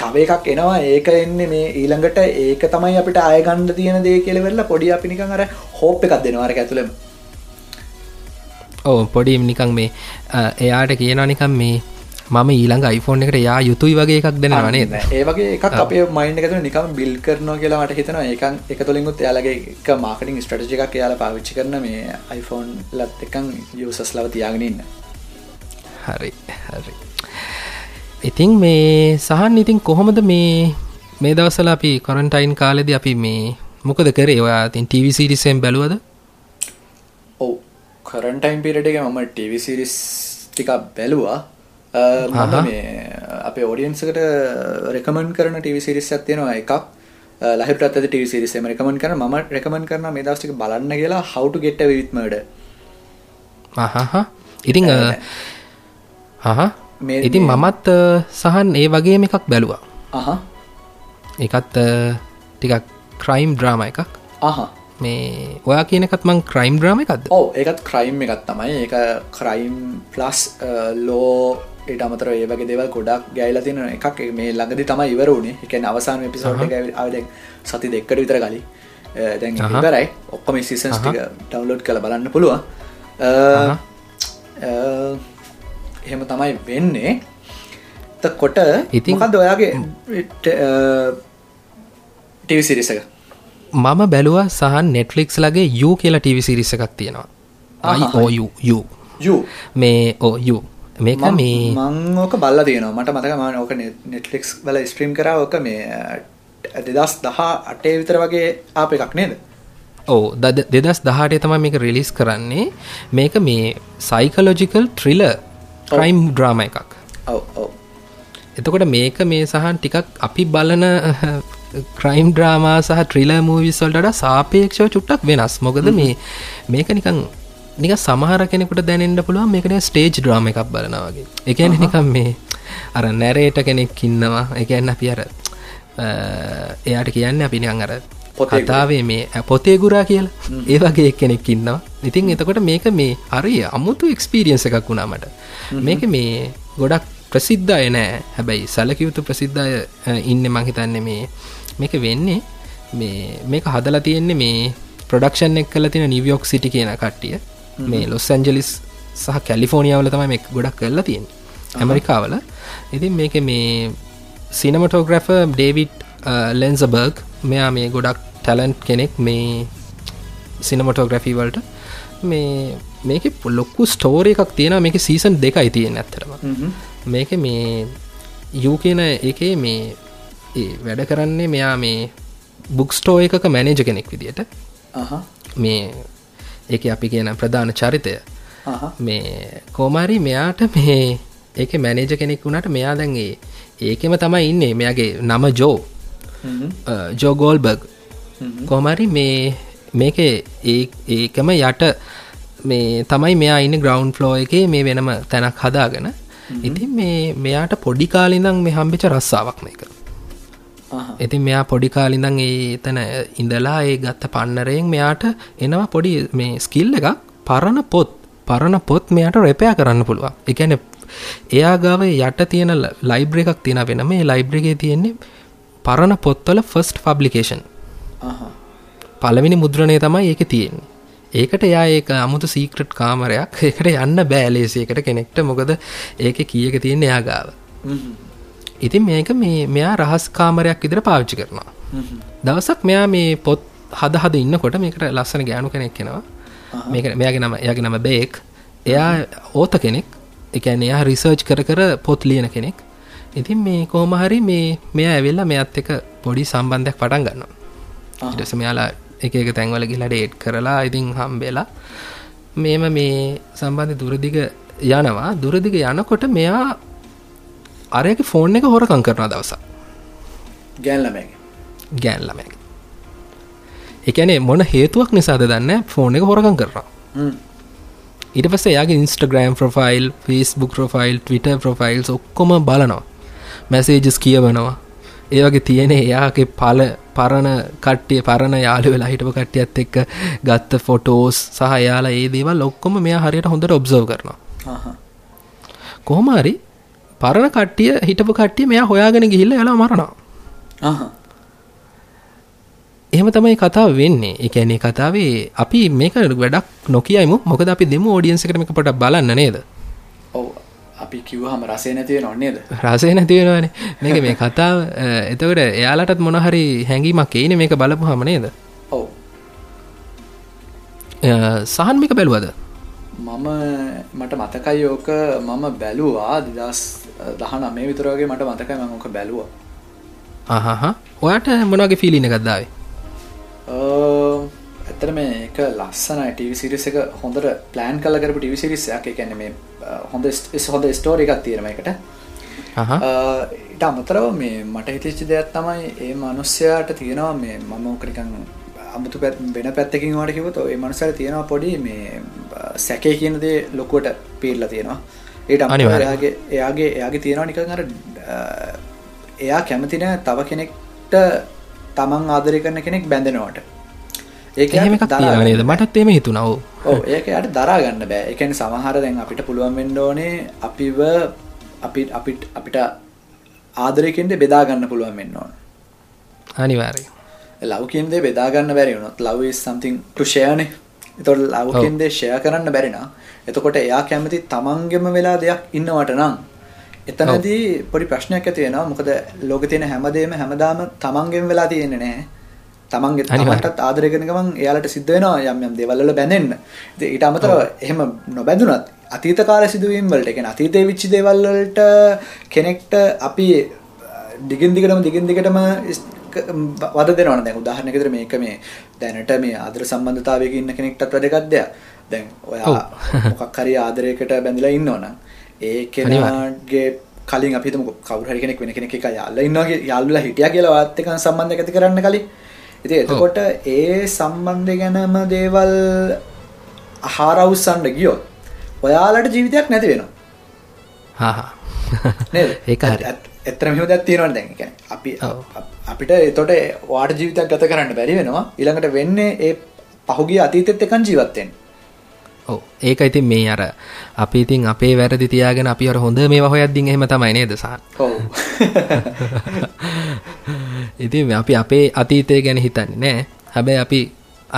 තව එකක් එනවා. ඒක එන්නේ මේ ඊළඟට ඒක තමයි අපිට අයගණ්ඩ තියෙන දේ කෙලවෙල්ල පොඩි අපි නිකන් අර හෝප් එකක් දෙනවාර ඇතුළම ඕ පොඩි නිකං මේ එයාට කියනවා නිකම් මේ මම ඊළඟ iPhoneෆෝන් එකට යා යුතුයි වගේ එකක් දෙන වනේ ඒ වගේ එකක් අපේ මයින්ඩ එකතු නිකම් බිල් කරනවා කියලා මට හිතනවා. ඒකන් එක තුළින්ගුත් එයාලගේ එක මාකටින් ස්ට්‍රටජි එකක් එයාලා පාවිච්චි කරන මේ iPhoneෆෝන් ලත් එකන් යසස් ලව තියාගෙනන්න හරි හරි ඉතිං මේ සහන් ඉතින් කොහොමද මේ මේ දවසල අපි කොරන්ටයින් කාලෙද අපි මේ මොකද කරේ? ඔයා තින් ටවිසිරිසෙන් බැලුවද? ඔව. කරන්ටයින් පිරට එක මම ටවිසිරිස් ටිකක් බැලුවා. අපේ ඕඩියන්සකට රෙකමන් කරන ටවිසිරිස් ඇත්තියෙනවා එකක් ලහිට අත ටවිසිරිසම රකමන් කරන. ම රකමන් කරන මේ දස්ටික බලන්න කියලා හවුට ගෙට විත්මඩ ඉතිං හහ ඉතින් මමත් සහන් ඒ වගේම එකක් බැලුවා. එකත් ටිකක් ක්‍රයිම් ඩ්‍රාම එකක්. මේ ඔයා කියනකත් මං ක්‍රයිම් ඩ්‍රාම එකක්ද? ඕ ඒකත් ක්‍රයිම් එකත් තමයි. ඒක ක්‍රයිම් ප්ලස් ලෝ ඒට අමතර ඒ වගේ දෙවල් ගොඩක් ගැයිලා තින එකක්. මේ ළඟදි තමයි ඉවරුණේ එක අවසාන පිසෝට අද සති දෙක්කට විතර කලි දැන් ඉවරයි. ඔක්කොම සිසන්ස් ටික ඩවලෝඩ් කළ බලන්න පුළුවන් එහෙම තමයි වෙන්නේ. කොට ඉතින්කද ඔයාගේ ටිවිසිරිසක මම බැලුව සහන් නෙට්ලික්ස් ලගේ යු කියලා ටිවිසිරිස එකක් තියෙනවා. මේ ඕ යු මේක මේ මංෝක බල්ල තියෙනවා. මට මතක ම ඕක නෙට්ලික්ස් බල ස්ට්‍රීම් කරාවක මේ දෙදස් දහා අටේ විතර වගේ ආප එකක් නේද? ඕ දෙදස් දහටේ තමයි මේක රිලිස් කරන්නේ. මේක මේ සයිකලෝජිකල් ට්‍රිල ක්‍රයිම් ඩ්‍රාම එකක්. එතකොට මේක මේ සහන් ටිකක් අපි බලන ක්‍රයිම් ඩ්‍රාමා සහ ට්‍රිල මූවිස්වල්ට සාපේක්ෂව චුට්ටක් වෙනස්. මොකද මේ මේක නිකං නික සමහර කෙනෙකුට දැනෙන්ට පුළුවන් මේකට ස්ටේජ් ඩ්‍රාම එකක් බලනවාගේ එකන නිකම් මේ අර නැරේට කෙනෙක් ඉන්නවා. එකන්න අපි අර එයාට කියන්න අපි අර කතාවේ මේ පොතේ ගුරා කියලා. ඒ වගේ කෙනෙක් ඉන්නවා ඉතින් එතකොට මේක මේ හරි අමුතු එක්ස්පීරියන්ස එකක් වුණාමට මේක මේ ගොඩක් ප්‍රසිද්ධය නෑ. හැබැයි සැලකයුතු ප්‍රසිද්ධය ඉන්න මංහිතන්නේ මේ මේක වෙන්නේ මේ මේක හදලා තියෙන්නේ මේ ප්‍රඩක්ෂන් එක් කල තින නිවියෝක් සිටි කියන කට්ටිය. මේ ලොස් ඇන්ජලිස් සහ කැලිෆෝනිියාවල තමයි මේ ගොඩක් කරලා තියෙන් ඇමරිකාවල. ඉතින් මේක මේ සිනමටෝග්‍රෆ ඩේවිඩ් ලෙන්සබර්ග් මෙයා මේ ගොඩක් ටැලන්ට් කෙනෙක්. මේ සිනමටෝග්‍රෆී වලට. මේ මේක ලොක්කු ස්ටෝර එකක් තියෙන මේක සීසන් දෙකයි තියෙන ඇත්තරම මේක මේ යූ කියන එකේ මේ වැඩ කරන්නේ මෙයා මේ බුක්ස්ටෝ එකක මැනේජ කෙනෙක් විදියට. මේ ඒක අපි කියන ප්‍රධාන චරිතය. මේ කෝමාරි මෙයාට මේ ඒක මැනේජ කෙනෙක් වුණට මෙයා දැන්ගේ ඒකෙම තමයි ඉන්නේ. මෙයාගේ නම ජෝ ජෝගෝල්බර්ග් කොමරි මේ මේක ඒකම යට මේ තමයි මෙයා ඉන්න ග්‍රවන්් ෆ්ලෝ එක මේ වෙනම තැනක් හදාගෙන. ඉතින් මේ මෙයාට පොඩි කාලිඳං මේ හම්බිච රස්සාාවක් මේක. ඉතින් මෙයා පොඩි කාලිඳං ඒ එතන ඉඳලා ඒ ගත්ත පන්නරයෙන් මෙයාට එනවා පොඩි මේ ස්කිල් එකක්. පරණ පොත්. පරණ පොත් මෙයාට රෙපයා කරන්න පුළුවන්. එකන එයා ගාව යට තියෙන ලයිබ්‍ර එකක් තියෙන වෙන මේ ලයිබ්‍රගේ තියෙන්නේ පරණ පොත්වල ෆස්ට් ෆබ්ලිකේෂන් පලවෙනි මුද්‍රණය තමයි ඒක තියෙන්නේ. ඒකට එයා ඒක අමුතු සීක්‍රට් කාමරයක්. ඒකට යන්න බෑලේසියකට කෙනෙක්ට. මොකද ඒක කියක තියෙන එයා ගාව. ඉතින් මේක මේ මෙයා රහස් කාමරයක් ඉදිර පාවිච්චි කරනවා. දවසක් මෙයා මේ පොත් හද හද ඉන්නකොට මේකට ලස්සන ගෑනු කෙනෙක් කෙනවා මේක මෙයාගේ නම එයාගේ නම බේක්. එයා ඕත කෙනෙක්. එකන එයා රිසර්ච් කර කර පොත් ලියන කෙනෙක්. ඉතින් මේ කෝමහරි මේ මෙයා ඇවෙල්ලා මෙයත් එක පොඩි සම්බන්ධයක් පටන් ගන්නවා. ඉටස මෙයාලා එක එක තැන්වල ගිලා ඩේට් කරලා ඉතින් හම්බෙලා මේම මේ සම්බන්ධ දුරදිග යනවා. දුරදිග යනකොට මෙයා අරයක ෆෝන් එක හොරකං කරන දවස ගැල්ලමැ ගෑන්ලමැක එකනේ මොන හේතුවක් නිසාද දන්න ෆෝන් එක හොරකං කරනවා. ඉට පස යාගේ Instagram profile Facebook profile Twitter profiles ඔක්කොම බලනවා. මැසේජස් කියවනවා ඒවගේ තියෙන එයාගේ පල පරණ කට්ටිය පරණ යාලු වෙලා හිටපු කට්ටියත් එක්ක ගත්ත ෆොටෝස් සහ යාලා ඒ දේවල් ඔක්කොම මෙයා හරියට හොඳට ඔබ්සර්ව් කරනවා. කොහොමහරි පරණ කට්ටිය හිටපු කට්ටිය මෙයා හොයාගෙන ගිහිල්ල යලා මරනවා. එහෙම තමයි කතාව වෙන්නේ. එකැනේ කතාවේ අපි මේක වැඩක් නොකියයිමු. මොකද අපි දෙමු ෝඩියන්සකටම පොට බලන්න නේද අපි කිව්හම රසේ නැතිව නොන්නේද රසේ නැතිවෙනවන මේක මේ කතාව. එතකට එයාලටත් මොනහරි හැඟීමක් ඒන මේක බලපු හම නේද? ඔව. සහන්මික බැලුවද? මම මට මතකයි ඕක. මම බැලුවා දිදස් දහන මේ විතරගේ මට මතකයි මංක බැලුව. අහහ. ඔයාට මොනගේ ෆිලින ගත්දාවේ ඇතර මේ එක ලස්සන ටවිසිරිස එක හොඳට ප්ලෑන් කල කරපු ටිවිසිරිස්සයක් එකැන මේ හොඳ හොඳ ස්ටෝරි එකක් තීරම එකට ඉට අමතරව මේ මට හිතිච්චි දෙයක් තමයි ඒ මනුස්්‍යයාට තියෙනවා මේ මම කරිකන් අමුතු පැත් වෙන පැත්තකින් වාට කිවත ඒ මනුසර තියෙනවා පොඩි මේ සැකේ කියනදේ ලොකුවට පීල්ල තියෙනවා. ඒට අනිවාරයාගේ එයාගේ එයාගේ තියෙනවා නිකන් අර එයා කැමතින තව කෙනෙක්ට තමන් ආදරය කරන කෙනෙක් බැඳෙනවට ඒක නේද? මටත් එම හිතුනව ඕ ඒක යට දරාගන්න බෑ. එකන සමහර දැන් අපිට පුළුවන් වෙන්ඩෝනේ අපිව අපි අපිට අපිට ආදරයකෙන්ට බෙදාගන්න පුළුවන් වෙන්න ඕන. අනිවාරය ලවකින්දේ බෙදාගන්න බැරි වුණොත් ලව සම්තිං ටුෂයන එතොට ලවකින්දේ ෂය කරන්න බැරින එතකොට එයා කැමති තමන්ගෙම වෙලා දෙයක් ඉන්නවට නම් එතනදී පොඩි ප්‍රශ්නයක් ඇතිවෙනවා මොකද ලෝක තියෙන හැමදේම හැමදාම තමන්ගෙන් වෙලා තියෙන්නේ නෑ තමන්ගේ තමටත් ආදරයකනකමන් එයාලට සිද්ධ වෙනවා යම් යම් දෙවල්ල බැඳෙන්න. ඊට අමතර එහෙම නොබැඳුනත් අතීත කාල සිදුවීම් වලට එකන අතීතය විච්චි දෙවල්වලට කෙනෙක්ට අපි දිගින් දිගටම දිගින් දිගටම වද දෙනවන. දැන් උදාහරණයකට මේක මේ දැනට මේ ආදර සම්බන්ධතාවයක ඉන්න කෙනෙක්ටත් වැදගත් දෙයක්. දැන් ඔයා මොකක් හරි ආදරයකට බැඳලා ඉන්නවනම් ඒ කෙනාගේ කලින් අපි හිතමු කවුරු හරි කෙනෙක් වෙන කෙනෙක් එක යාළුවා ඉන්නවා යාළුවලා හිටියා කියලා වාත් එක්ක සම්බන්ධයක් ඇති කරන්න කලින් ඉතින් එතකොට ඒ සම්බන්ධය ගැනම දේවල් හාරවුස්සන්න ගියොත් ඔයාලට ජීවිතයක් නැති වෙනවා. ඒක එතරම හිම දැත් තියෙනවා දැන්? අපි අපිට එතකොට වාට ජීවිතයක් ගත කරන්න බැරි වෙනවා. ඊළඟට වෙන්නේ ඒ පහුගිය අතීතෙත් එකන් ජීවත් වෙන්න. ඔව්. ඒක ඉතින් මේ අර අපි ඉතින් අපේ වැරදි තියාගෙන අපි අර හොඳ මේවා හොයද්දින් එහෙම තමයි නේද ඔව් ඉතින් අපි අපේ අතීතය ගැන හිතන්නේ නෑ. හැබැයි අපි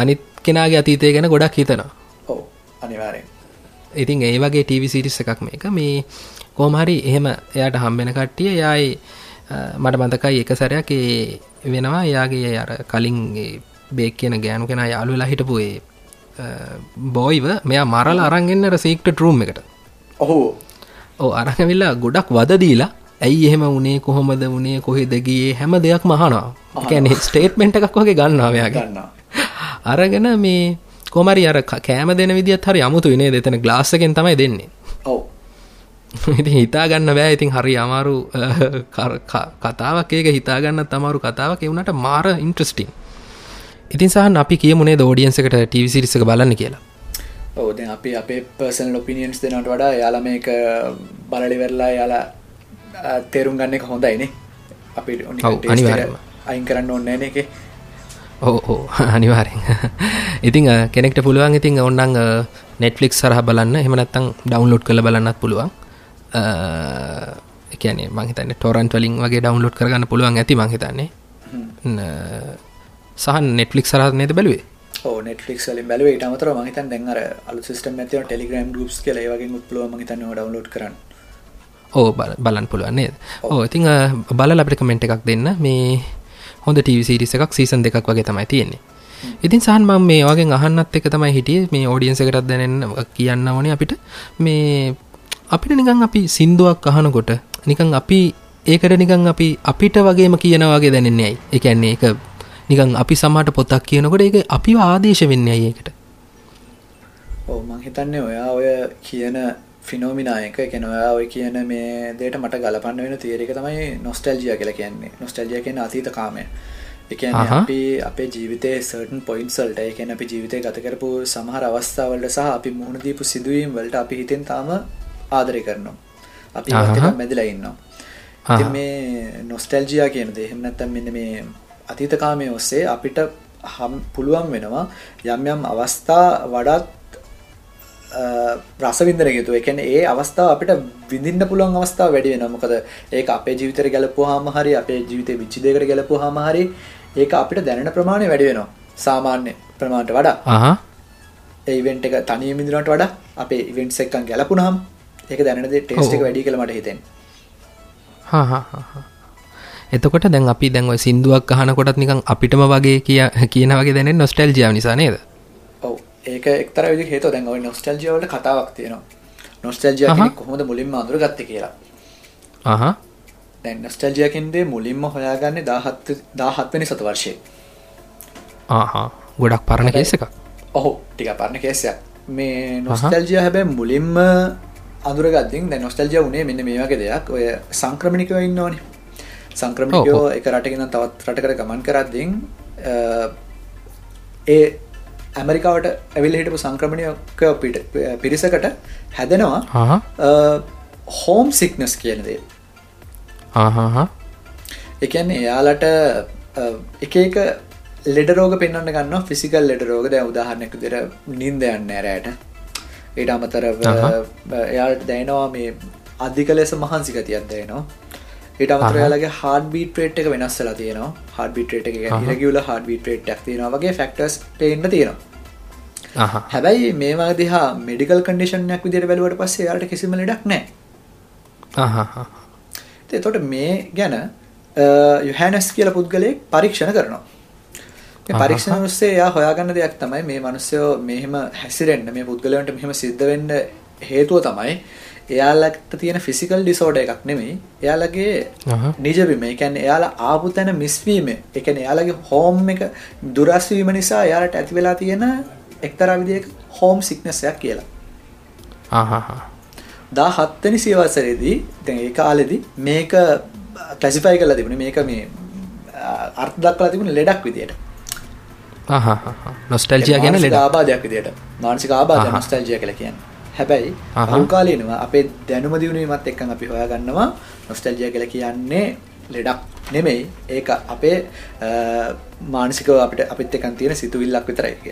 අනිත් කෙනාගේ අතීතය ගැන ගොඩක් හිතනවා. ඔව් අනිවාර්යෙන්. ඉතින් ඒ වගේ ටීවි සිරිස් එකක් මේක. මේ කොහොමහරි එහෙම එයාට හම්බෙන කට්ටිය එයායි මට මතකයි එක සැරයක් ඒ වෙනවා. එයාගේ අර කලින් බේක් කියන ගෑනු කෙනා යාළු වෙලා හිටපු ඒ බෝයිව මෙයා මරල අරන්ගෙන්න්නර සීක්ට ටරුම් එකට. ඔහු. ඕ අරඟවිල්ලා ගොඩක් වදදීලා ඇයි එහෙම උනේ කොහොමද වනේ කොහෙදගියේ හැම දෙයක් මහනවා කැනෙ ස්ටේට්මෙන්ට් එකක් වගේ ගන්නාවයා ගන්න අරගෙන මේ කොමරි අර කෑම දෙන විදිත් හරි අමුතු විනේ දෙතන ගලාස්සකෙන් තමයි දෙන්නේ. ඔව. ඉති හිතාගන්න බෑ. ඉතින් හරි අමාරු කතාවක් ඒක හිතාගන්න තමාරු කතාවක්. එවුණට මාර ඉන්ට්‍රස්ටිං ඉතින් සහන් අපි කියමුණේ දෝඩියන්සකට ටීවිසිරිසක බලන්න කියලා. ඕද අපි අපේ පර්සන් ලොපිනියන්ස් දෙනට වඩා යාල මේක බලලි වෙරලා යාලා තේරුම් ගන්න එක හොඳයිනේ අපි අයින් කරන්න ඔන්නන එක ඕ අනිවාරෙන් ඉතිං කෙනෙක්ට පුළුවන් ඉතින් ඔන්නන් නෙට්ලික් සරහ බලන්න. එහමනත්තං ඩවන්ලෝඩ් කළ බලන්නත් පුළුවන්. එකනේ මහිතන්න ටොරන්ට වලින් වගේ ඩවන්ලෝඩ් කරගන්න පුළුවන් ඇති මහිතන්නේ සහන් නෙට්ලික් සරහ නේද බැලුවේ? නෙටලික් ලින් බැලුවේ. අමතර මහිතන් දැන්ර අලු සිස්ටම් ඇතිව ටෙලිග්‍රම් ගුප්ස් කල වගේ පුලුව මහිතන්න ඩවලෝඩ් කරන්න ඕ බලන් පුළුවන්නේ ඕ ඉතිං බල අපිට කමෙන්ට් එකක් දෙන්න. මේ හොඳ ටීවිසිරිස එකක් සීසන් දෙකක් වගේ තමයි තියෙන්නේ. ඉතින් සහන් මම මේ වගේ අහන්නත් එක තමයි හිටිය. මේ ෝඩියන්සකටත් දැනන්න කියන්න ඕනේ අපිට. මේ අපිට නිකන් අපි සින්දුවක් අහනකොට නිකන් අපි ඒකට නිකන් අපි අපිට වගේම කියනවාගේ දැනෙන්නේ ඇයි? එකන්නේ එක නිකන් අපි සමහට පොතක් කියනකොට ඒක අපිව ආදේශ වෙන්නේ ඇයි ඒකට? ඔව් මං හිතන්නේ ඔයා ඔය කියන ෆිනෝමිනායක කෙන ඔයා ඔය කියන මේ දේට මට ගලපන්න වෙන තියරික තමයි නොස්ටල්ජිය කියලා කියන්නේ. නොස්ටල්ජිය කියන අතීත කාමය. එකන අපි අපේ ජීවිතේ සර්ටන් පොයින්සල්ට එකන අපි ජීවිතය ගත කරපු සමහර අවස්ථාවලට සහ අපි මුහුණදීපු සිදුවීම් වලට අපි හිතෙන් තාම ආදරය කරනවා. අපි මැදිලා ඉන්නවා. මේ නොස්ටල්ජියා කියන දේ එහෙම නැත්නම් මෙන්න මේ අතීතකාමය ඔස්සේ අපිට හම් පුළුවන් වෙනවා යම් යම් අවස්ථා වඩාත් රසවින්දන යුතු එකන ඒ අවස්ථාව අපිට විඳින්න පුළුවන් අවස්ථාව වැඩි වෙනවා. මොකද ඒක අපේ ජීවිතයට ගැලපුවාම හරි අපේ ජීවිතේ විච්ච දෙයකට ගැලපුවාම හරි ඒක අපිට දැනෙන ප්‍රමාණය වැඩි වෙනවා. සාමාන්‍ය ප්‍රමාණයට වඩා. ඒ ඉවෙන්ට් එක තනියම ඉඳනට වඩා අපේ ඉවෙන්ට්ස් එක්කන් ගැලපුණාම ඒක දැනෙන දේ ටේස්ට් එක වැඩි කියලා මට හිතෙනවා. හා හා හා එතකොට දැන් අපි දැන් ඔය සින්දුවක් අහනකොටත් නිකන් අපිටම වගේ කිය කියන වගේ දැනෙන නොස්ටැල්ජියාව නිසා නේද? ඔව්. ඒක එක්තරා විදිහක හේතුව දැන් ඔය නොස්ටැල්ජියා වලට කතාවක් තියෙනවා. නොස්ටැල්ජියා කියන්නේ කොහොමද මුලින්ම අඳුරගත්තේ කියලා. අහහ. දැන් නොස්ටැල්ජියා කියන්නේ මුලින්ම හොයාගන්නේ 17 17 වෙනි සතවර්ෂයේ. ආහා. ගොඩක් පරණ කේස් එකක්. ඔව්. ටිකක් පරණ කේස් එකක්. මේ නොස්ටැල්ජියා හැබැයි මුලින්ම අඳුරගත්තින් දැන් නොස්ටැල්ජියා උනේ මෙන්න මේ වගේ දෙයක්. ඔය සංක්‍රමණිකව ඉන්නවනේ. සංක්‍රමිකයෝ එක රටගෙන තවත් රටකට ගමන් කරද්දිින් ඒ ඇමරිකාවට ඇවිල් හිටපු සංක්‍රමණයක පිට පිරිසකට හැදෙනවා හෝම් සික්නස් කියනදේ එකන්නේ එයාලට එක එක ලෙඩරෝග පෙන්න්න ගන්න ෆිසිකල් ලෙඩ රෝග. දැ උදාහරණයක් දෙර නින්ද යන්න ඇරයට ඊට අමතර එයාට දැනවා මේ අධික ලෙස මහන්සිකතියක් දැනවා ඊට අමතරයාලගේ හාඩ බීට රේට් එක වෙනස්සලා තියෙනවා. හඩ බිට රේට එක රගල හඩ බිට රේට් තියෙනවා වගේ ෆක්ටස් පේන්න තියෙනවා. හැබැයි මේවා දිහා මෙඩිකල් කඩිෂන්යක් විදිර බැලුවට පස්සේ යාට කිසිම ලඩක් නෑ තොට මේ ගැන යුහැනස් කියල පුද්ගලයෙක් පරීක්ෂණ කරනවා. පරීක්ෂණ ස්සේ යා හොයාගන්න දෙයක් තමයි මේ මනුස්සයෝ මෙහෙම හැසිරෙන්න්න මේ පුද්ගලයන්ට මෙහෙම සිද්ධ වෙන්න හේතුව තමයි එයාලට තියෙන ෆිසිකල් ඩිසෝඩ එකක් නෙමෙයි. එයාලගේ නිජබිම එකැන් එයාලා ආපු තැන මිස්වීම එකන එයාලගේ හෝම් එක දුරස්වීම නිසා එයාලට ඇති වෙලා තියෙන එක්තරා විදික හෝම් සික්නසයක් කියලා. දා හත්තනි සියවසරේදී දැන් ඒ කාලෙදි මේක කලසිෆයි කලා තිබුණ මේක මේ අර්ථ දක්ලා තිබුණ ලෙඩක් විදියට. නොස්ටල්ජිය ගැන ලෙඩ ආබාධයක් විදියට. මානසික ආබාධ නොස්ටල්ජිය කළ කියන්නේ හැබැයි අහුකාලයනවා අපේ දැනුම දියුණීමත් එක්කන් අපි හොයා ගන්නවා නොස්ටල්ජය කළ කියන්නේ ලෙඩක් නෙමෙයි. ඒක අපේ මානසිකව අපිට අපිත් එකන් තියෙන සිතුවිල්ලක් විතරයික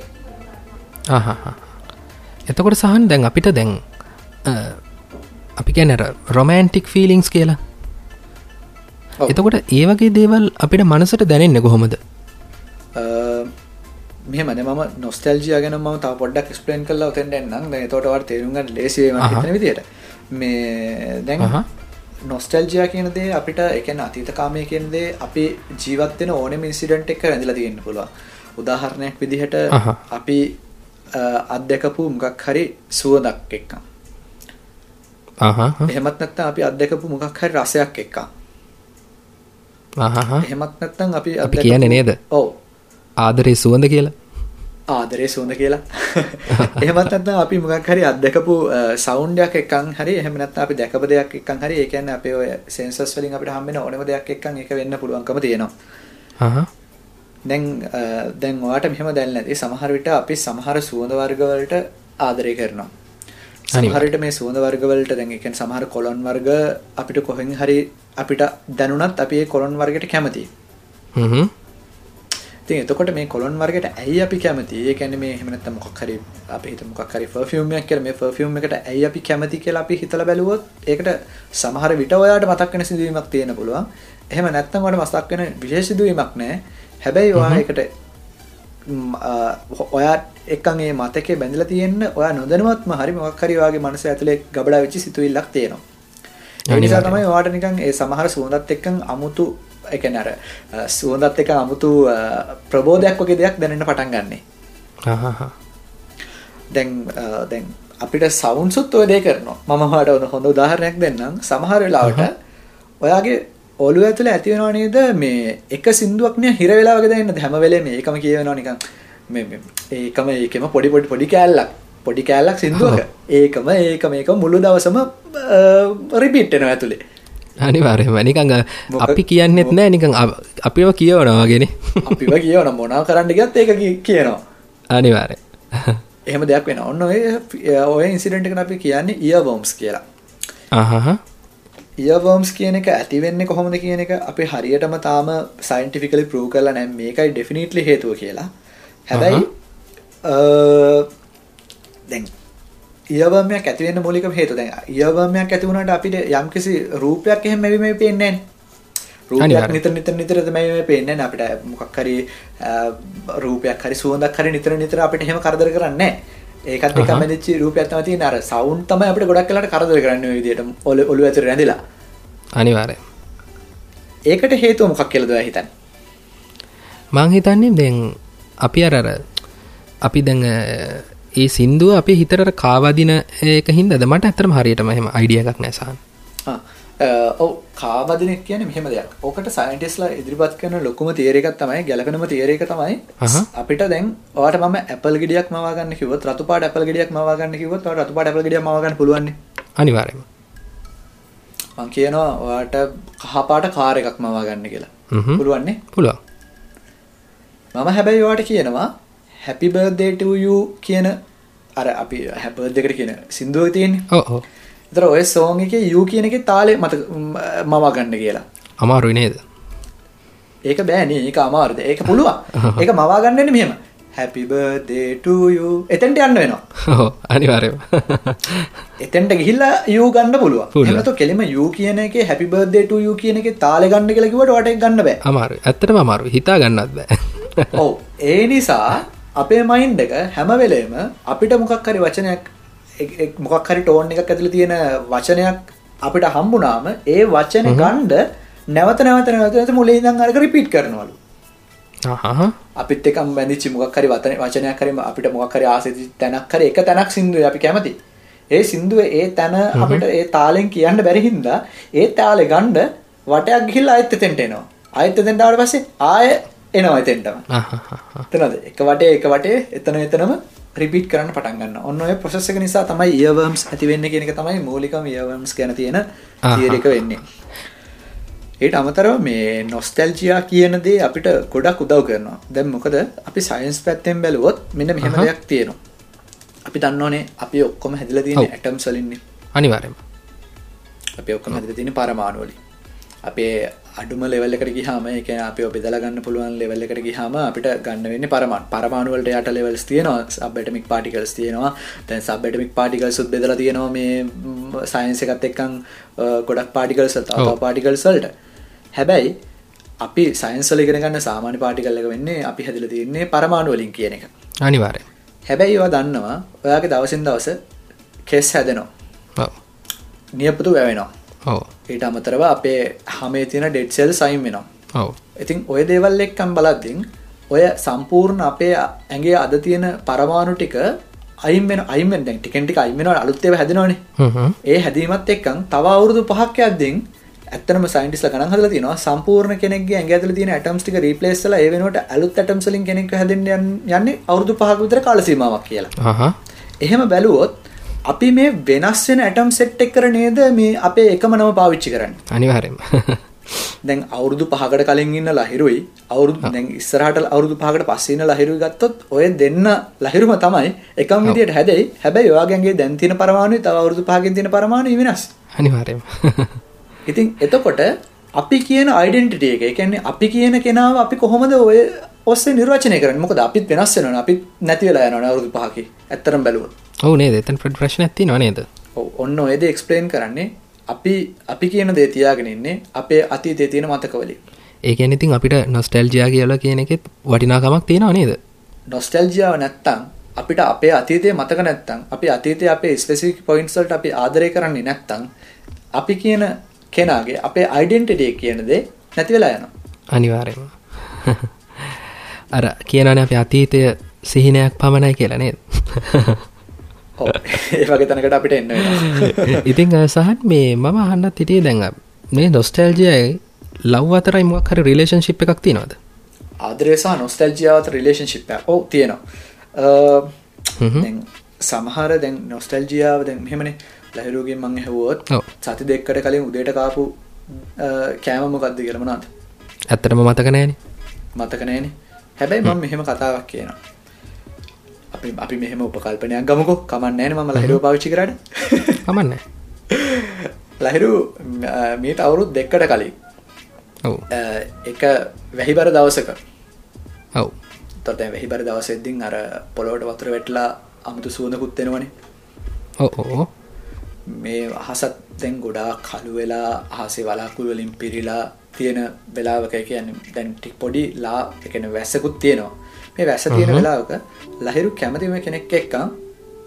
එතකොට සහන් දැන් අපිට දැන් අපි කැනර රොමෑන්ටික් ෆිලිංස් කියලා. එතකොට ඒ වගේ දේවල් අපිට මනසට දැනෙන්න කොහොමද මෙහමන ම නොස්ටල්ජිය ගැන ම තා පොඩ්ඩක් ස්පලේන් කල්ල ඔතෙන් එන්නම්. තොටවට තේරුගට ලේසිේ විදියට. මේ දැන් නොස්ටල්ජයා කියනදේ අපිට එකන අතීත කාමය කියනදේ අපි ජීවත්වෙන ඕනෙම ඉන්සිඩන්ට් එක ඇඳලා තියෙන්න්න පුළුව උදාහරණයක් විදිහට අපි අත්දැකපු මොකක් හරි සුවදක් එක්කම්. එහෙමත් නැත්ත අපි අත්දැකපු මොකක් හරි රසයක් එක්කා එහෙමත් නැත්තන් අපි අපි කියන නේද? ඕ ආදරේ සුවඳ කියලා ආදරේ සුවඳ කියලා එහෙමත් නැත්නම් අපි මොකක් හරි අත්දකපු සවුන්ඩයක් එක්කන් හරි එහෙම නැත්නම් අපි දැකපු දෙයක් එක්කන් හරි ඒ කියන්නේ අපේ ඔය සෙන්සර්ස් වලින් අපිට හම්බ වෙන ඕනම දෙයක් එක්කන් ඒක වෙන්න පුළුවන්කම තියෙනවා. දැන් දැන් ඔයාට මෙහෙම දැනෙන්නේ නැති සමහර විට අපි සමහර සුවඳ වර්ග වලට ආදරය කරනවා. සමහර විට මේ සුවඳ වර්ග වලට දැන් කියන්නේ සමහර කොලොන් වර්ග අපිට කොහෙන් හරි අපිට දැනුණත් අපි ඒ කොලොන් වර්ගයට කැමතියි. හ්ම් ඉතින් එතකොට මේ කොලොන් වර්ගයට ඇයි අපි කැමති? ඒ කියන්නේ මේ එහෙම නැත්නම් මොකක් හරි අපි හිතමු මොකක් හරි පර්ෆියුම් එකක් කියලා මේ පර්ෆියුම් එකට ඇයි අපි කැමති කියලා අපි හිතලා බැලුවොත් ඒකට සමහර විට ඔයාලට මතක් වෙන සිදුවීමක් තියෙන්න පුළුවන්. එහෙම නැත්නම් ඔයාලට මතක් වෙන විශේෂ සිදුවීමක් නැහැ. හැබැයි ඔයා ඒකට ඔයා එක්කන් ඒ මතකේ බැඳලා තියෙන්න ඔයා නොදැනුවත්ම හරි මොකක් හරි ඔයාගේ මනස ඇතුලේ ගබඩා වෙච්ච සිතුවිල්ලක් තියෙනවා. ඒ නිසා තමයි ඔයාට නිකන් ඒ සමහර සුවඳත් එක්කන් අමුතු එකන අර සුවඳත් එක අමුතු ප්‍රබෝධයක් වගේ දෙයක් දැනෙන්න පටන් ගන්නේ. දැන් දැන් අපිට සවුන්සුත් ඔය දේ කරනවා. මම හට හොඳ උදාහරණයක් දෙන්නම්. සමහර වෙලාවට ඔයාගේ ඔලුව ඇතුළ ඇති වෙනවා නේද? මේ එක සින්දුවක් නේ හිර වෙලා වගේ දැනෙන්න හැම වෙලේම ඒකම කියවෙනවා නිකන් මේ ඒකම ඒකම පොඩි පොඩි පොඩි කෑල්ලක්. පොඩි කෑල්ලක් සින්දුවක. ඒකම ඒක මේක මුළු දවසම රිපීට් වෙනවා ඇතුලේ අනිවාර්යයෙන්ම. නිකන් අපි කියන්නෙත් නෑ. නිකන් අපිව කියවනවා වගේනේ අපිව කියවන මොනවා කරන්න ගියත් ඒක කියනවා. අනිවාර්යයෙන් එහෙම දෙයක් වෙනවා. ඔන්න ඔය ඔය ඉන්සිඩන්ට් එකට අපි කියන්නේ ඉයර්වර්ම්ස් කියලා. අහහ ඉයර්වර්ම්ස් කියන එක ඇති වෙන්නේ කොහොමද කියන එක අපි හරියටම තාම සයින්ටිෆිකලි ප්‍රූව් කරලා නැහැ. මේකයි ඩෙෆිනිට්ලි හේතුව කියලා. හැබැයි දැන් ඉයවර්මයක් ඇති වෙන්න මූලික හේතුව දැන් ඉයවර්මයක් ඇති වුණාට අපිට යම්කිසි රූපයක් එහෙම මෙවි මේ පේන්නේ නැහැ රූපයක් නිතර නිතර නිතර තමයි මේ පේන්නේ නැහැ අපිට මොකක් හරි රූපයක් හරි සුවඳක් හරි නිතර නිතර අපිට එහෙම කරදර කරන්නේ ඒකත් එක මැදිච්ච රූපයක් තමයි තියෙන අර සවුන්ඩ් තමයි අපිට ගොඩක් වෙලාට කරදර කරන්නේ ওই විදිහට ඔළුව ඇතුලේ රැඳිලා. අනිවාර්යයෙන් ඒකට හේතුව මොකක් කියලාද ඔයා හිතන්නේ? මං හිතන්නේ දැන් අපි අර අපි දැන් ඒ සින්දුව අපේ හිතර කාවදින ඒක හින්දද මට ඇතරම හරියටම එහෙම අයිඩිය එකක් නැසාන් ඔව කාවදින කියන මෙහෙම දෙයක්. ඕකට සයින්ටිස්ලා ඉදිරිපත් කරන ලොකුම තේරේකක් තමයි ගැලපෙනම තේරේක තමයි අපිට දැන් ඔයාට මම ඇපල් ගෙඩියක් මවා ගන්න කිව්වොත් රතු පාට ඇපල් ගෙඩියක් මවා ගන්න කිව්වොත් ඔයාට රතු පාට ඇපල් ගෙඩියක් මවා ගන්න පුළුවන් නේ අනිවාර්යයෙන්ම. මං කියනවා ඔයාට කහ පාට කාර් එකක් මවා ගන්න කියලා. පුළුවන් නේ පුළුවන්. මම හැබැයි ඔයාට කියනවා හැපි බර්ත්ඩේ ටු යූ කියන අර අපි හැබර්ත් එකට කියන සින්දුව ඔව් ඒතර ඔය සෝන් එකේ යූ කියන එකේ තාලේ මත මවා ගන්න කියලා. අමාරුයි නේද? ඒක බෑනේ ඒක අමාරුද? ඒක පුළුවන්. ඒක මවා ගන්න වෙන්නේ මෙහෙම. Happy birthday to you. එතෙන්ට යන්න වෙනවා. ඔව් අනිවාර්යයෙන්ම. එතෙන්ට ගිහිල්ලා you ගන්න එහෙම නැත්නම් කෙලිම you කියන එකේ to you කියන එකේ තාලේ ගන්න කියලා කිව්වට ඔයාට ඒක ගන්න බෑ. අමාරුයි. ඇත්තටම අමාරුයි. හිතා ගන්නත් බෑ. ඔව් ඒ නිසා අපේ මයින්ඩ් එක හැම වෙලේම අපිට මොකක් හරි වචනයක් මොකක් හරි ටෝන් එකක් ඇතුළේ තියෙන වචනයක් අපිට හම්බුනාම ඒ වචනේ ගන්න නැවත නැවත නැවත මුලින් ඉඳන් අරක රිපීට් කරනවලු. අපිත් එක්කම බැඳිච්ච මොකක් හරි වචනයක් හරි අපිට මොකක් හරි ආසෙදි තැනක් හරි එක තැනක් සින්දුවේ අපි කැමති. ඒ සින්දුවේ ඒ තැන අපිට ඒ තාලෙන් කියන්න බැරි හින්දා ඒ තාලේ ගන්න වටයක් එතෙන්ට එනවා. ආයෙත් එතෙන්ට ආවට පස්සේ ආයෙ එනවා එතෙන්ටම. එතනද එක වටේ එක වටේ එතන එතනම රිපීට් කරන්න පටන් ගන්නවා. ඔන්න ඔය process එක නිසා තමයි earworms ඇති වෙන්නේ කියන එක තමයි මූලිකම earworms ගැන තියෙන එක වෙන්නේ. ඒට අමතරව මේ නොස්ටැල්ජියා කියන දේ අපිට ගොඩක් උදව් කරනවා. දැන් මොකද අපි සයන්ස් පැත්තෙන් බැලුවොත් මෙන්න මෙහෙම දෙයක් තියෙනවා. අපි දන්නෝනේ අපි ඔක්කොම හැදිලා තියෙන්නේ ඇටම්ස් වලින්නේ. අනිවාර්යයෙන්ම. අපි ඔක්කොම හැදිලා තියෙන්නේ පරමාණු වලින්. අපේ අඩුම ලෙවල් එකට ගියාම ඒ කියන්නේ අපිව බෙදලා ගන්න පුළුවන් ලෙවල් එකට ගියාම අපිට ගන්න වෙන්නේ පරමාණු. පරමාණු වලට යට ලෙවල්ස් තියෙනවා. සබ් ඇටොමික් පාටිකල්ස් තියෙනවා. දැන් සබ් ඇටොමික් පාටිකල්ස් උත් බෙදලා තියෙනවා මේ සයන්ස් එකත් එක්කන් ගොඩක් පාටිකල්ස් වලට, තව පාටිකල්ස් වලට. හැබැයි අපි සයන්ස් වල ඉගෙන ගන්න සාමාන්‍ය පාටිකල් එක වෙන්නේ අපි හැදිලා තියෙන්නේ පරමාණු වලින් කියන එක. අනිවාර්යයෙන්. හැබැයි ඒවා දන්නවා ඔයාගේ දවසින් දවස කෙස් හැදෙනවා. නියපොතු වැවෙනවා. ඊට අමතරව අපේ හමේ තියෙන ඩෙඩ් සෙල් සයින් වෙනවා. ඉතින් ඔය දේවල් එක්කම් බලද්දී ඔය සම්පූර්ණ අපේ ඇඟේ අද තියෙන පරමාණු ටික අයින් වෙන දැන් ටිකෙන් ටික අයින් වෙනවා අලුත් ඒවා හැදෙනවනේ. ඒ හැදීමත් එක්කන් තව අවුරුදු 5ක් යද්දී ඇත්තනම සයින්ටිස්ලා ගණන් හදලා තියෙනවා සම්පූර්ණ කෙනෙක්ගේ ඇඟ ඇතුලේ තියෙන ඇටම්ස් ටික රීප්ලේස් කරලා ඒ වෙනුවට අලුත් ඇටම්ස් වලින් කෙනෙක් හැදෙන්න යන්නේ අවුරුදු 5ක විතර කාල සීමාවක් කියලා. එහෙම බැලුවොත් අපි මේ වෙනස් වෙන ඇටම් සෙට් එක කර නේද මේ අපේ එකම නම පාවිච්චි කරන්නේ. අනිවාර්යෙන්ම. දැන් අවුරුදු 5කට කලින් ඉන්න ලහිරුයි අවුරුදු දැන් ඉස්සරහට අවුරුදු 5කට පස්සේ ඉන්න ලහිරුයි ගත්තොත් ඔය දෙන්න ලහිරුම තමයි එකම විදියට හැදෙයි. හැබැයි ඔයාගේ දැන් තියෙන පරමාණුයි තව අවුරුදු 5කින් තියෙන පරමාණුයි වෙනස්. අනිවාර්යෙන්ම. ඉතින් එතකොට අපි කියන ඩෙන්ටිට එක එකන්නේ අපි කියන කෙනාව අපි කොහොමද ඔය ඔස්සේ නිර්වචනය කරන්න. මොකද අපිත් වෙනස් වෙන අපිත් නැතිවෙලා යන අවුරුදු පහකි. ඇත්තරම් බැලුව ඕනේ දෙතන් ප්‍රඩ් ප්‍රශ්න ඇති නොනේද ඔන්න ඒද එක්ස්පලේන් කරන්නේ අපි අපි කියන දේ තියාගෙන ඉන්නේ අපේ අතීතේ තියෙන මතකවලින්. ඒක ඉතින් අපිට නොස්ටල්ජයා කියලා කියන එකෙත් වටිනාකමක් තියෙනවා නේද? නොස්ටල්ජියාව නැත්තං අපිට අපේ අතීතය මතක නැත්තං අපි අතීතය අපේ ස්පෙසික් පොයින්සල්ට අපි ආදරය කරන්නේ නැත්තං අපි කියන කෙනාගේ අපේ අයිඩෙන්ටඩේ කියනදේ නැතිවෙලා යනවා. අනිවාරයවා අර කියනනේ අපේ අතීතය සිහිනයක් පමණයි කියලා නේද? ඔව්. ඒ වගේ තැනකට අපිට එන්න. ඉතින් සහන් මේ මම අහන්නත් හිටියේ දැන් මේ නොස්ටැල්ජියයි ලව් අතරයි මොකක් හරි රිලේෂන්ෂිප් එකක් තියෙනවද? ආදරය සහ නොස්ටැල්ජියාව අතර රිලේෂන්ෂිප් එකක්. ඔව් තියෙනවා. සමහර දැන් නොස්ටැල්ජියාව දැන් මෙහෙමනේ ලහිරුගෙන් මං ඇහුවොත් සති දෙකකට කලින් උදේට කාපු කෑම මොකක්ද කියලා මොනවද? ඇත්තටම මතක නෑනේ. හැබැයි මම මෙහෙම කතාවක් කියනවා. අපි අපි මෙහෙම උපකල්පනයක් ගමුකෝ. කමන්නේ නෑනේ මම ලහිරුව පාවිච්චි කරාට. කමන්නේ. ලහිරු මීට අවුරුදු දෙකකට කලින්. ඔව්. එක වැහිබර දවසක. ඔව්. දැන් වැහිබර දවසෙද්දින් අර පොළොවට වතුර වැටලා අමුතු සුවඳකුත් එනවනේ. ඔව් ඔව්. මේ අහසත් දැන් ගොඩාක් කළු වෙලා අහසේ වලාකුළු වලින් පිරීලා තියෙන වෙලාවක කියන්නේ දැන් ටික පොඩි ලා කියන්නේ වැස්සකුත් තියෙනවා. මේ වැස්ස තියෙන වෙලාවක ලහිරු කැමතිම කෙනෙක් එක්ක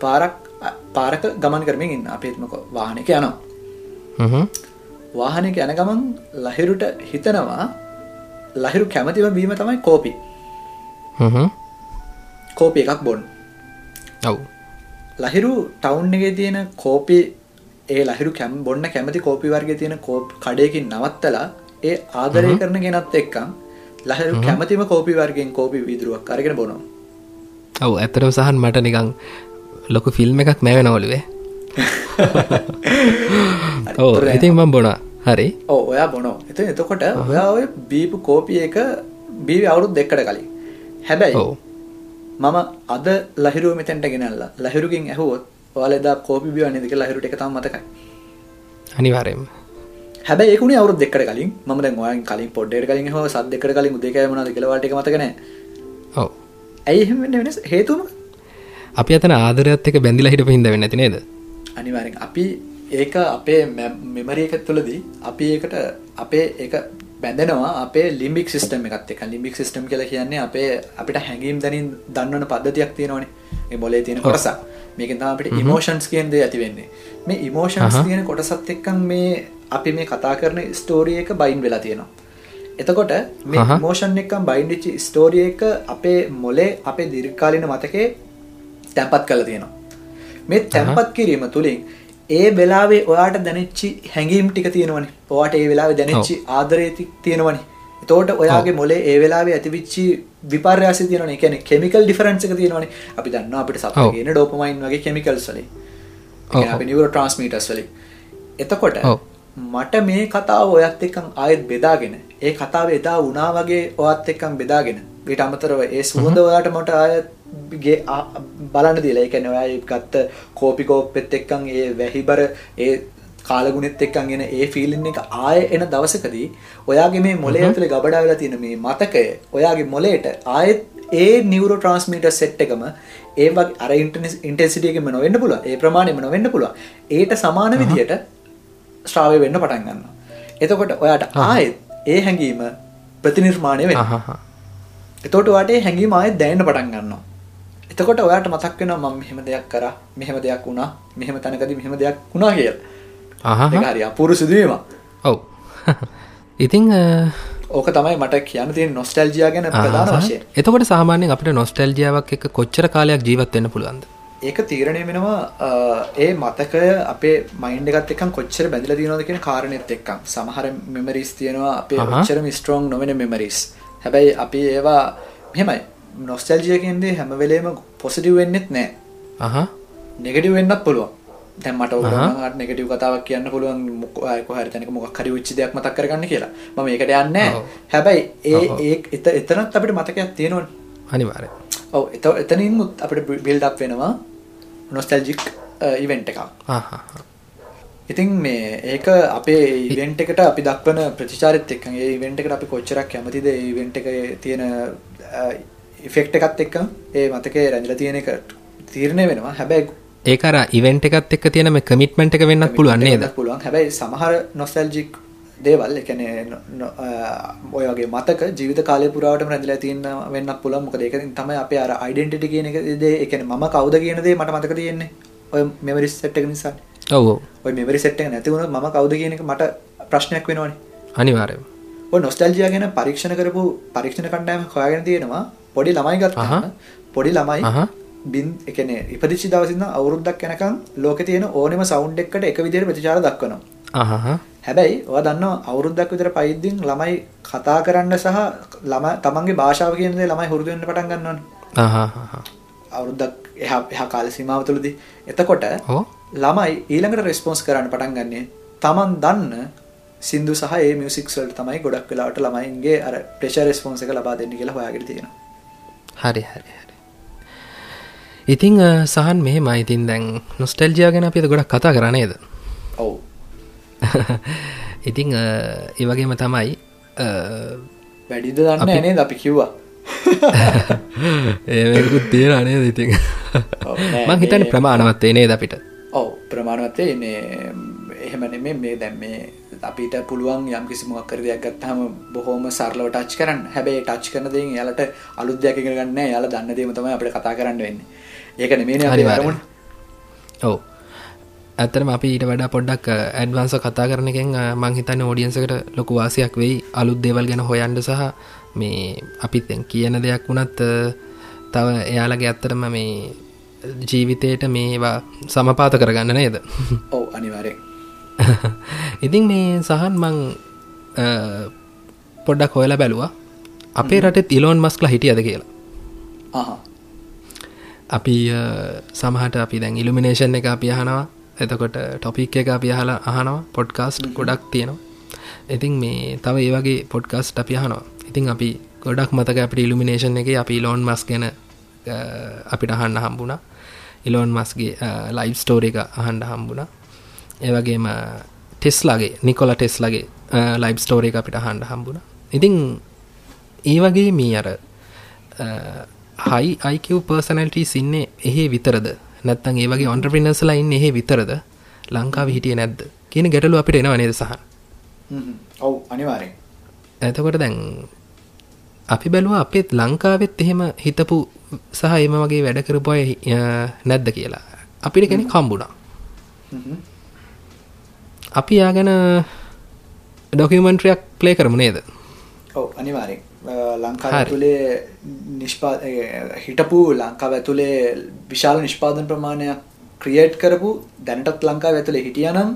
පාරක් පාරක ගමන් කරමින් ඉන්න. අපි හිතමුකෝ වාහනයක යනවා. හ්ම්. වාහනයක යන ගමන් ලහිරුට හිතනවා ලහිරු කැමතිම බීම තමයි කෝපි. කෝපි එකක් බොන්න. ඔව්. ලහිරු ටවුන් එකේ තියෙන කෝපි ඒ ලහිරු කැම් බොන්න කැමති කෝපි වර්ගයේ තියෙන කඩයකින් නවත්තලා ඒ ආදරය කරන කෙනත් එක්කම් ලහිරු කැමතිම කෝපි වර්ගෙන් කෝපි වීදුරුවක් අරගෙන බොනවා. ඔව් ඇත්තටම සහන් මට නිකන් ලොකු ෆිල්ම් එකක් නැවෙනවලුවේ. ඔව් ඉතින් මම බොනවා. හරි. ඔව් ඔයා බොනවා. එතන එතකොට ඔයා ඔය බීපු කෝපි එක බීවි අවුරුදු දෙකකට කලින්. හැබැයි මම අද ලහිරුව මෙතැන්ට ගෙනල්ලා ලහිරුකින් ඇහුවොත් ඔයාලා එදා කෝපි බිවන්නේ නේද කියලා ලහිරුට එක තාම මතකයි. අනිවාර්යයෙන්ම. හැබැයි ඒකුණේ අවුරුදු දෙකකට කලින්. දැන් ඔයාගෙන් කලින් පොඩ්ඩේට කලින් ඇහුවා සත් දෙකකට කලින් උදේ කෑම මොනවද කියලා ඔයාලට ඒක මතක නැහැ. ඔව්. ඇයි වෙනස? මොකක්ද? අපි අතන ආදරයත් එක්ක බැඳිලා හිටපු හින්දා වෙන්නේ නැති නේද? අනිවාර්යෙන්. අපි ඒක අපේ මෙමරි එක තුළදී අපි ඒකට අපේ ඒක බැඳෙනවා අපේ ලිම්බික් සිස්ටම් එකත් එක්ක. ලිම්බික් සිස්ටම් කියලා කියන්නේ අපේ අපිට හැඟීම් දැනින් දන්වන පද්ධතියක් තියෙනවනේ. මේ මොලේ තියෙන කොටසක්. මේකෙන් තමයි අපිට ඉමෝෂන්ස් කියන දේ ඇති වෙන්නේ. මේ ඉමෝෂන්ස් තියෙන කොටසත් එක්කන් මේ අපි මේ කතා කරන ස්ටෝරි එක බයින් වෙලා තියෙනවා එතකොට මේ ඉමෝෂන් එක්කන් බයින් වෙච්ච ස්ටෝරි එක අපේ මොලේ අපේ දීර්ඝකාලීන මතකේ තැම්පත් කරලා තියෙනවා මේ තැම්පත් කිරීම තුලින් ඒ වෙලාවේ ඔයාට දැනෙච්චි හැඟීම් ටික තියෙනවනේ. ඔයාට ඒ වෙලාවේ දැනෙච්චි ආදරය තියෙනවනේ. එතකොට ඔයාගේ මොලේ ඒ වෙලාවේ ඇතිවිච්චි විපර්යාසය තියෙනවනේ. ඒ කියන්නේ කෙමිකල් ඩිෆරන්ස් එක තියෙනවනේ. අපි දන්නවා අපිට සතුට කියන ඩෝපමයින් වගේ කියන්නේ අපි නියුරෝ ට්‍රාන්ස්මිටර්ස් වලින්. එතකොට මට මේ කතාව ඔයත් එක්කන් ආයෙත් බෙදාගෙන ඒ කතාව එදා වුණා වගේ ඔයත් එක්කන් බෙදාගෙන ඊට අමතරව ඒ සුවඳ ඔයාට මට ආයෙත් ගේ බලන්න දීලා. ඒ කියන්නේ ඔයා ගත්ත කෝපි කෝප්පෙත් එක්කන් ඒ වැහිබර ඒ කාලගුණෙත් එක්කන් එන ඒ ෆීලින් එක ආයෙ එන දවසකදී ඔයාගේ මේ මොලේ ඇතුලේ ගබඩා වෙලා තියෙන මේ මතකය ඔයාගේ මොලේට ආයෙත් ඒ නියුරෝ ට්‍රාන්ස්මිටර් සෙට් එකම ඒ වගේ අර ඉන්ටෙන්සිටි එකෙම නොවෙන්න පුළුවන් ඒ ප්‍රමාණයෙම නොවෙන්න පුළුවන්. ඒට සමාන විදියට ශ්‍රාවය වෙන්න පටන් ගන්නවා. එතකොට ඔයාට ආයෙත් ඒ හැඟීම ප්‍රතිනිර්මාණය වෙනවා. එතකොට ඔයාට ඒ හැඟීම ආයෙත් දැනෙන්න පටන් ගන්නවා. එතකොට ඔයාට මතක් වෙනවා මම මෙහෙම දෙයක් කරා මෙහෙම දෙයක් වුණා මෙහෙම තැනකදී මෙහෙම දෙයක් වුණා කියලා. හරි අපූර්ව සිදුවීමක්. ඔව්. ඉතින් ඕක තමයි මට කියන්න තියෙන නොස්ටැල්ජියා ගැන ප්‍රධාන වශයෙන්. එතකොට සාමාන්‍යයෙන් අපිට නොස්ටැල්ජියාවක් එක්ක කොච්චර කාලයක් ජීවත් වෙන්න පුළුවන්ද ඒක තීරණය වෙනවා ඒ මතකය අපේ මයින්ඩ එකත් එකක් කොච්චර බැඳල තියනොද කියෙන කාරණෙත් එක්කම් සමහර මෙමරිස් තියෙනවා අපේ ච්චර මිස්ට්‍රෝන් නොවෙන මෙමරිස් හැබැයි අපි ඒවා මෙමයි නොස්ටල්ජයකන්දේ හැම වෙලේම පොසිටිව් වෙන්නෙත් නෑ. අහ. නෙගටව වෙන්නත් පුළුවන්. දැමට ට නෙගටව කතාවක් කියන්න පුළුවන් මොක හරි තැනක මොක් හරි විච්චි දෙයක් මතක් කරගන්න කියලා. ම ඒකට යන්න හැබැයි ඒ ඒ එත එතනත් අපිට මතකයක් තියෙනවා අනිවාරය ඔව එත එතනින් අපට බිල්ඩක් වෙනවා නොස්ටල්ජික් ඉවෙන්ට් එකක්. ඉතින් මේ ඒක අපේ ඉවෙන්ට් එකට අපි දක්වන ප්‍රතිචාරත් එක් ඒ ඉවෙන්ට් එකට අපි කොච්චරක් කැමතිද? ඉවෙන්ට් එක තියෙන ඉෆෙක්ට එකත් එක්ක ඒ මතකේ රැඳල තියෙන එක තීරණය වෙනවා. හැබැයි ඒකර ඉවෙන්ට් එකත් එක්ක තියෙන මේ කමිට්මන්ට් එක වෙන්නත් පුළුවන් නේද? පුළුවන්. හැබැයි සමහර නොස්ටල්ජික් දේවල්. එකන ඔය වගේ මතක ජීවිත කාලය පුරාවට රැඳලා තියන්න වෙන්න පුළන් මොක ඒක තම අප අර අයිඩෙන්ටිට කියන දේ එකන ම කවද කියනදේ මට මතක තියෙන්නේ. ඔය මෙමරිස් සට් එක නිසා. ඔව ඔය මෙමරි සට් එක නැතිවුණ ම කවද කියන එක මට ප්‍රශ්නයක් වෙනවානි. අනිවාරය නොස්ටල්ජිය ගැන පරීක්ෂණ කරපු පරීක්ෂණ කණ්ඩෑම හොයාගෙන තියෙනවා. පොඩි ළමයි ගත්හම පොඩි ළමයි බින් එකන ඉපදිචි දවසින්න අවුරුද්දක් යැනකම් ලෝක තියෙන ඕනෙම සෞන්් එක්කට එක විදිර ප්‍රචාර දක්වනවා හැබැයි ඔය දන්න අවුරුද්දක් විතර පයිද්දිින් ළමයි කතා කරන්න සහ ළම තමන්ගේ භාෂාව කියනදේ ළමයි හුරුදුවෙන්ට පටන් ගන්නවන. අවුරුද්දක් එහ එහ කාල සීමාව තුළදි. එතකොට ළමයි ඊළඟට රෙස්පොන්ස් කරන්න පටන් ගන්නේ තමන් දන්න සිින්දු සහ ඒ මියසික්වල්ට තමයි ගොඩක් වෙලාට ළමයින්ගේ අර ප්‍රේෂ රෙස්පොන්ස එක ලබා දෙන්න කියලා හොයාගෙන තියෙන හරි හරි හරි. ඉතිං සහන් මෙහෙ මයිතින් දැන් නොස්ටෙල්ජයා ගැන අපිද ගොඩක් කතා කරනේද ඔවු ඉතිං ඒවගේම තමයි වැඩිද දන්න ඇනේ අපි කිව්වා. ඒකුත් තියෙන අනේ ඉතින් මං හිතන ප්‍රමාණවත්තේ නේද අපිට? ඔව ප්‍රමාණවත්තේ නේ එහෙම නෙමේ මේ දැම් මේ අපිට පුළුවන් යම් කිසි මොක් කර දෙයක් ගත්තහම බොහෝම සරලව ටච් කරන්න. හැබැයි ටච් කරන දෙ යාලට අලුත් දෙයක් ගන්න යාල දන්න දේම තමයි අපට කතා කරන්න වෙන්න. ඒක නෙමේ හරි ඔව ඇතරම අපි ඊට වඩා පොඩ්ඩක් ඇඩ්වන්ස කතා කරන එකෙන් මංහිතන්න ෝඩියන්සකට ලොකු වාසයක් වෙයි. අලුත් දේවල් ගැන හොයන්ඩ සහ මේ අපිත් කියන දෙයක් වුණත් තව එයාලගේ ඇත්තරම මේ ජීවිතයට මේවා සමපාත කරගන්න නේද? ඔව අනිවාරය ඉතින් මේ සහන් මං පොඩ්ඩක් හොයලා බැලුවා. අපේ රට තිලෝන් මස්කල හිටියද කියලා. අපි සමහට අපි දැන් ඉල්ිමිනේෂන් එක අපි අහනවා එතකොට ටොපික් එක අපි අහලා අහනවා පොඩ්කාස්ට් ගොඩක් තියෙනවා. ඉතින් මේ තව ඒ වගේ පොඩ්කාස්ට් අපි අහනවා. ඉතින් අපි ගොඩක් මතක අපට ඉල්ිමිනේෂන් එක අපි ලෝන් මස් ගැන අපිට අහන්න හම්බුණා. ඉලෝන් මස්ගේ ලයි් ස්ටෝර එක අහන්ඩ හම්බුණා. ඒවගේම ටෙස්ලාගේ නිකොල ටෙස්ලගේ ලයිබ් ස්ටෝර එක අපිට අහන්ඩ හම්බුණ. ඉතිං ඒ වගේ මී අර හයි අයිකව පර්සනල්ටී සින්නේ එහෙ විතරද? නැත්තන් ඒ වගේ ඔන්ට්‍රපිනස්ලා ඉන්න එහෙ විතරද? ලංකාව හිටිය නැද්ද? කියන ගැටලු අපිට එනවා නේද සහන්? ඔව් අනිවාරෙන් ඇතකොට දැන් අපි බැලුව අපේත් ලංකාවෙත් එහෙම හිතපු සහ එම වගේ වැඩ කරපුය නැද්ද කියලා. අපිට කෙනෙ කම්බුණා අපි යාගැන ඩොකමන්ට්‍රයක් ප්ලේ කරමු නේද? ඔව අනිවාරෙන් ලංකා තුළේ නිෂ්පා හිටපු ලංකාව ඇතුළේ විශාල නිෂ්පාදන ප්‍රමාණයක් ක්‍රියේට් කරපු දැනටත් ලංකාව ඇතුළේ හිටියනම්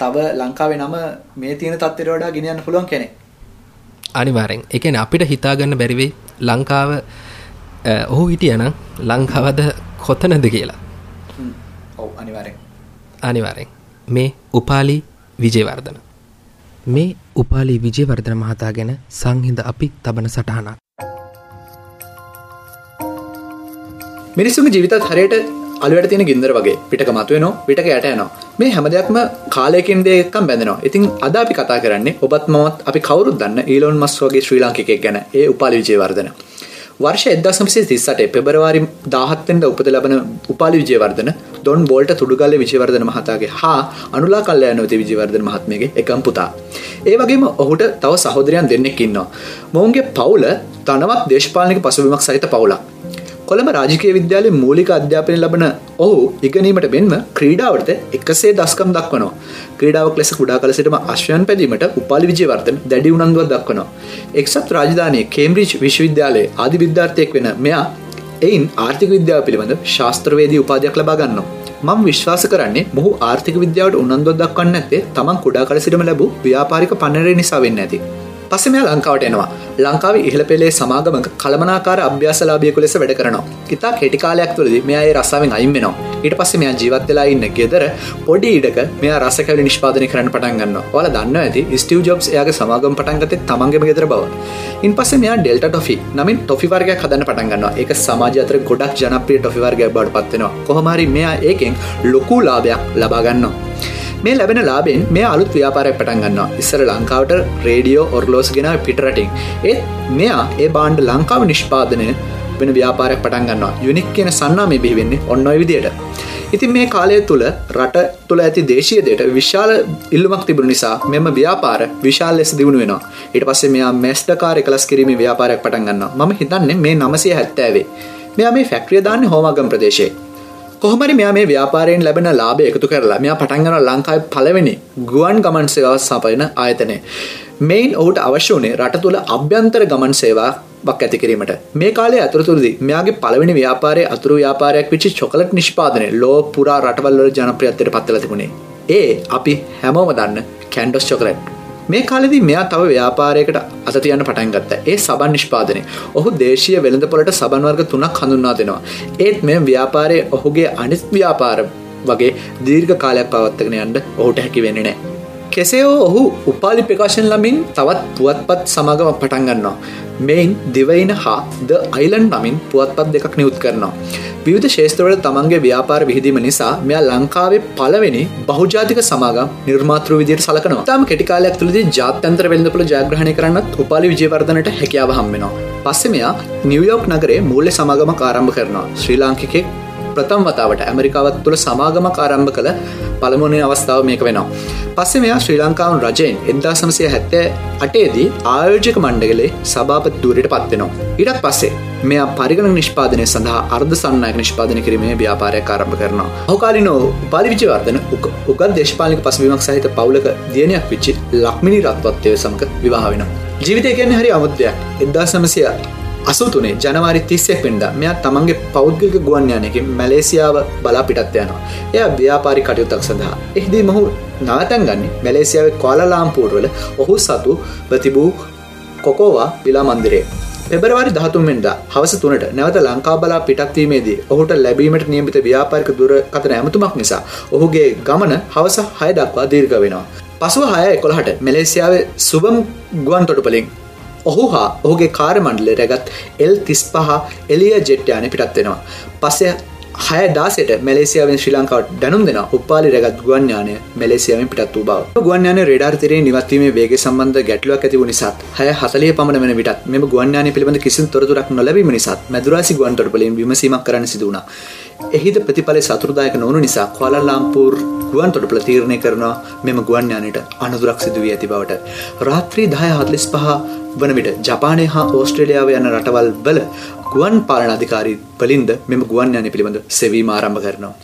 තව ලංකාවේ නම මේ තියෙන තත්වයට වඩා ගෙනියන්න පුළුවන් කෙනෙක්. අනිවාරෙන් එකන අපිට හිතාගන්න බැරිවෙයි ලංකාව ඔහු හිටියනම් ලංකාවද කොතනද කියලා. ඔව් අනිවාරෙන් අනිවාරෙන් මේ උපාලි විජයවර්ධන මේ උපාලි විජයවර්ධන මහතා ගැන සංහිඳ අපි තබන සටහනක්. මිනිස්සුම ජීවිතත් හරියට අලුවට තියෙන ගින්දර වගේ. පිටක මතුවනෝ පිටක යට යනවා. මේ හැම දෙයක්ම කාලයකින් දෙයක්කම් බැඳනවා. ඉතින් අද අපි කතා කරන්නේ ඔබත් මවත් අපි කවරුත් දන්න ඊලොන් මස් වගේ ශ්‍රී ලාංකිකෙක් ගැන ඒ උපාලි විජයවර්ධන වර්ෂ එදසම්සේ තිස්සට පෙබරවාරි දාහත්තෙන්ට උපත ලබන උපාලි විජයවර්ධන දොන් බෝල්ට තුඩුගල්ල විජයවර්ධන මහතාගේ හා අනුලා කල්ලයනොති විජයවර්ධන මහත්මගේ එකම් පුතා. ඒ වගේම ඔහුට තව සහෝදරයන් දෙන්නෙක් ඉන්නවා. මොවුන්ගේ පවුල තනවත් දේශපාලනික පසුබිමක් සහිත පවුලක්. කොළඹ රාජකය විද්‍යාලය මූලික අධ්‍යාපනය ලබන ඔහු ඉගනීමට මෙන්ම ක්‍රීඩාවට එකසේ දස්කම් දක්වනවා ක්‍රීඩාවක් ලෙස කුඩා කල සිටම අශ්වයන් පැදීමට උපාලි විජයවර්තන දැඩි උනන්දුවක් දක්වනවා එක්සත් රාජධානය කේම්බ්‍රිච් විශ්වවිද්‍යාලයේ ආදි විද්‍යාර්ථයක් වෙන මෙයා එයින් ආර්ථික විද්‍යාව පිළිබඳ ශාස්ත්‍රවේදී උපාධයක් ලබා ගන්නවා. මම විශ්වාස කරන්නේ මොහු ආර්ථික විද්‍යාවට උනන්දුවක් දක්වන්න ඇත්තේ තමන් කුඩා කල සිටම ලැබූ ව්‍යාපාරික පන්නරේ නිසා වෙන්න ඇති. පස්සේ මෙයා ලංකාවට එනවා. ලංකාවේ ඉහළ පෙළේ සමාගමක කළමනාකාර අභ්‍යාසලාභියෙකු ලෙස වැඩ කරනවා. ඉතා කෙටි කාලයක් තුළදී මෙයා ඒ රස්සාවෙන් අයින් වෙනවා. ඊට පස්සේ මෙයා ජීවත් වෙලා ඉන්න ගෙදර පොඩි ඉඩක මෙයා රසකැවිලි නිෂ්පාදනය කරන්න පටන් ගන්නවා. ඔයාලා දන්නවා ඇති ස්ටිව් ජොබ්ස් එයාගේ සමාගම පටන් ගත්තේ තමන්ගේම ගෙදර බව. ඉන්පස්සේ මෙයා ඩෙල්ටා ටොෆි නමින් ටොෆි වර්ගයක් හදන්න පටන් ගන්නවා. ඒක සමාජය අතර ගොඩක් ජනප්‍රිය ටොෆි වර්ගයක් බවට පත් වෙනවා. කොහොම හරි මෙයා ඒකෙන් ලොකු ලාභයක් ලබා ගන්නවා. මේ ලැබෙන ලාබෙන් මේ අලුත් ව්‍යාපාරයක් පටන් ගන්නවා. ඉස්සර ලංකාවට රේඩියෝ ඔර්ලෝස් ගෙන පිටරටින් ඒත් මෙයා ඒ බාණ්ඩ ලංකාව නිෂ්පාදනය වෙන ව්‍යාපාරයක් පටන් ගන්නවා. යුනික් කියන සන්නා මේ බිහිවෙන්නේ ඔන්නොයි විදියට. ඉතින් මේ කාලය තුළ රට තුළ ඇති දේශීයදයට විශාල ඉල්ලුමක් තිබුණ නිසා මෙම ව්‍යාපාර විශාල ලෙස දියුණු වෙනවා. ඊට පස්සේ මෙයා මැස්්ඩකාර කලස් කිරීම ව්‍යාපාරයක් පටන් ගන්න මම හිතන්නේ මේ නමසය හැත්තෑවේ. මෙයා මේ ෆැක්ට්‍රිය දාන්න හෝමගම් ප්‍රදේශයේ. කොහමරි මෙයා මේ ව්‍යාපාරයෙන් ලැබෙන ලාභය එකතු කරලා මෙයා පටන් ගන්නවා ලංකාවේ පළවෙනි ගුවන් ගමන් සේවාව සපයන ආයතනය. මෙයින් ඔහුට අවශ්‍ය වුණේ රට තුළ අභ්‍යන්තර ගමන් සේවාවක් ඇති කිරීමට. මේ කාලේ අතුරතුරදී මෙයාගේ පළවෙනි ව්‍යාපාරයේ අතුරු ව්යාපාරයක් වෙච්ච චොකලට් නිෂ්පාදනය ලෝ පුරා රටවල් වල ජනප්‍රියත්වයට පත් වෙලා තිබුණේ. ඒ අපි හැමෝම දන්න කැන්ඩොස් චොකලට්. මේ කාලෙදී මෙයා තව ව්‍යාපාරයකට අත තියන්න පටන් ගත්තා. ඒ සබන් නිෂ්පාදනය. ඔහු දේශීය වෙළඳපොළට සබන් වර්ග තුනක් හඳුන්වා දෙනවා. ඒත් මේ ව්‍යාපාරයේ ඔහුගේ අනිත් ව්‍යාපාර වගේ දීර්ඝ කාලයක් පවත්වාගෙන යන්න ඔහුට හැකි වෙන්නේ නැහැ. කෙසේ ඔහු උපාලි ප්‍රකාශන ලමින් තවත් පුවත්පත් සමාගම පටන් ගන්නවා. මෙයින් දිවයින හා ද අයිලන් නමින් පුවත්පත් දෙකක් නියුත් කරනවා. විවිධ ශේෂත්‍රවල තමන්ගේ ව්‍යාපාර විහිදීම නිසා මෙයා ලංකාවේ පළවෙනි බහුජාතික සමාගම් නිර්මාතෘ විදියට සලකනවා. තාම කෙටි කාලයක් තුළදී ජාත්‍යන්තර වෙළඳපොළ ජයග්‍රහණය කරන්නත් උපාලි විජයවර්ධනට හැකියාව හම් වෙනවා. පස්සේ මෙයා නිව්යෝක් නගරේ මූල්‍ය සමාගමක් ආරම්භ කරනවා. ශ්‍රී ලාංකිකෙක් ප්‍රථම් වතාවට ඇමරිකාවත් තුළ සමාගමක් ආරම්භ කළ පළමුණේ අවස්ථාව මේක වෙනවා. පස්සේ මෙයා ශ්‍රී ලංකාවන් රජයෙන් එදදා සමසය හැත්තෑ අටේදී ආයෝජක මණ්ඩගලේ සභාපත් දූරයට පත්වෙනවා. ඉඩක් පස්සේ මෙයා පරිගණ නිෂ්පාදනය සඳහා අර්ධ සන්නයක නිෂ්පාදන කිරීමේ ව්‍යාපාරයක් ආරම්භ කරනවා. හෝකාලිනෝ උපාලි විචවර්ධන උගත් දේශපාලික පසුබිමක් සහිත පවුලක දියනයක් විච්චි ලක්මිනි රත්වත්වය සමක විවාහ වෙන. ජීවිතය කියන්නේ හරි අමුද්‍යයක් එදදා සමසය අසුතුනේ ජනවාරි තිස්සෙක් වෙන්ද මෙයා තමන්ගේ පෞද්ගික ගුවන්යානයකින් මැලේසියාව බලා පිටත් යනවා. එයා ව්‍යාපාරි කටයුත්තක් සඳහා. එහිදී මොහු නවතන් ගන්නේ මැලේසියාවේ කොලලාම්පූර්වල ඔහු සතු ප්‍රතිබූ කොකෝවා විලා මන්දිරේ. පෙබරවාරි දහතුන්ෙන්ද හවස තුනට නැවත ලංකා බලා පිටත්වීමේදී ඔහුට ලැබීමට නියමිත ව්‍යාපාරික දුර කතන ඇමතුමක් නිසා ඔහුගේ ගමන හවස හය දක්වා දීර්ඝ වෙනවා. පසුව හය එකොළහට මැලේසියාවේ සුබම් ගුවන් තොටුපලින් ඔහු හා ඔහුගේ කාරමණ්ඩලය රැගත් එල් තිස් පහ එලිය ජෙට්්‍යයාන පිටත් වෙනවා. පස්සේ හය දාසට මැලේසියාවෙන් ශ්‍රී ලංකාවට දැනුම් දෙෙන උපාලි රැගත් ගුවන්ඥානය මැලේසියාවෙන් පිටත් වූ බව ගුවන්ඥාන රඩාර්තරේ නිවත්වීමේ වේගේ සම්බන්ධ ගැටලුවක් ඇතිව නිසාත් හය හසලේ පමණ වන විටත් මෙම ගුවන්ඥාන පිළිබඳ කිසි තොරතුරක් නොලැබීම නිසාත් මැදුරාසි ගුවන්තොටපලින් විමසීමක් කරන්න සිදුවුණා. එහිද ප්‍රතිඵල සතුරදායක නොවනු නිසා කොලල්ලාම්පූර් ගුවන් තොටපල තීරණය කරනවා මෙම ගුවන්ඥානයට අනුදුරක් සිදුවී ඇති බවට. රාත්‍රී දහය හත්ලිස් පහ වන විට ජපානය හා ඕස්ට්‍රේලියාව යන රටවල් වල ගුවන් පාලන අධිකාරී වලින්ද මෙම ගුවන්ඥානය පිළිබඳ සෙවීම ආරම්භ කරනවා.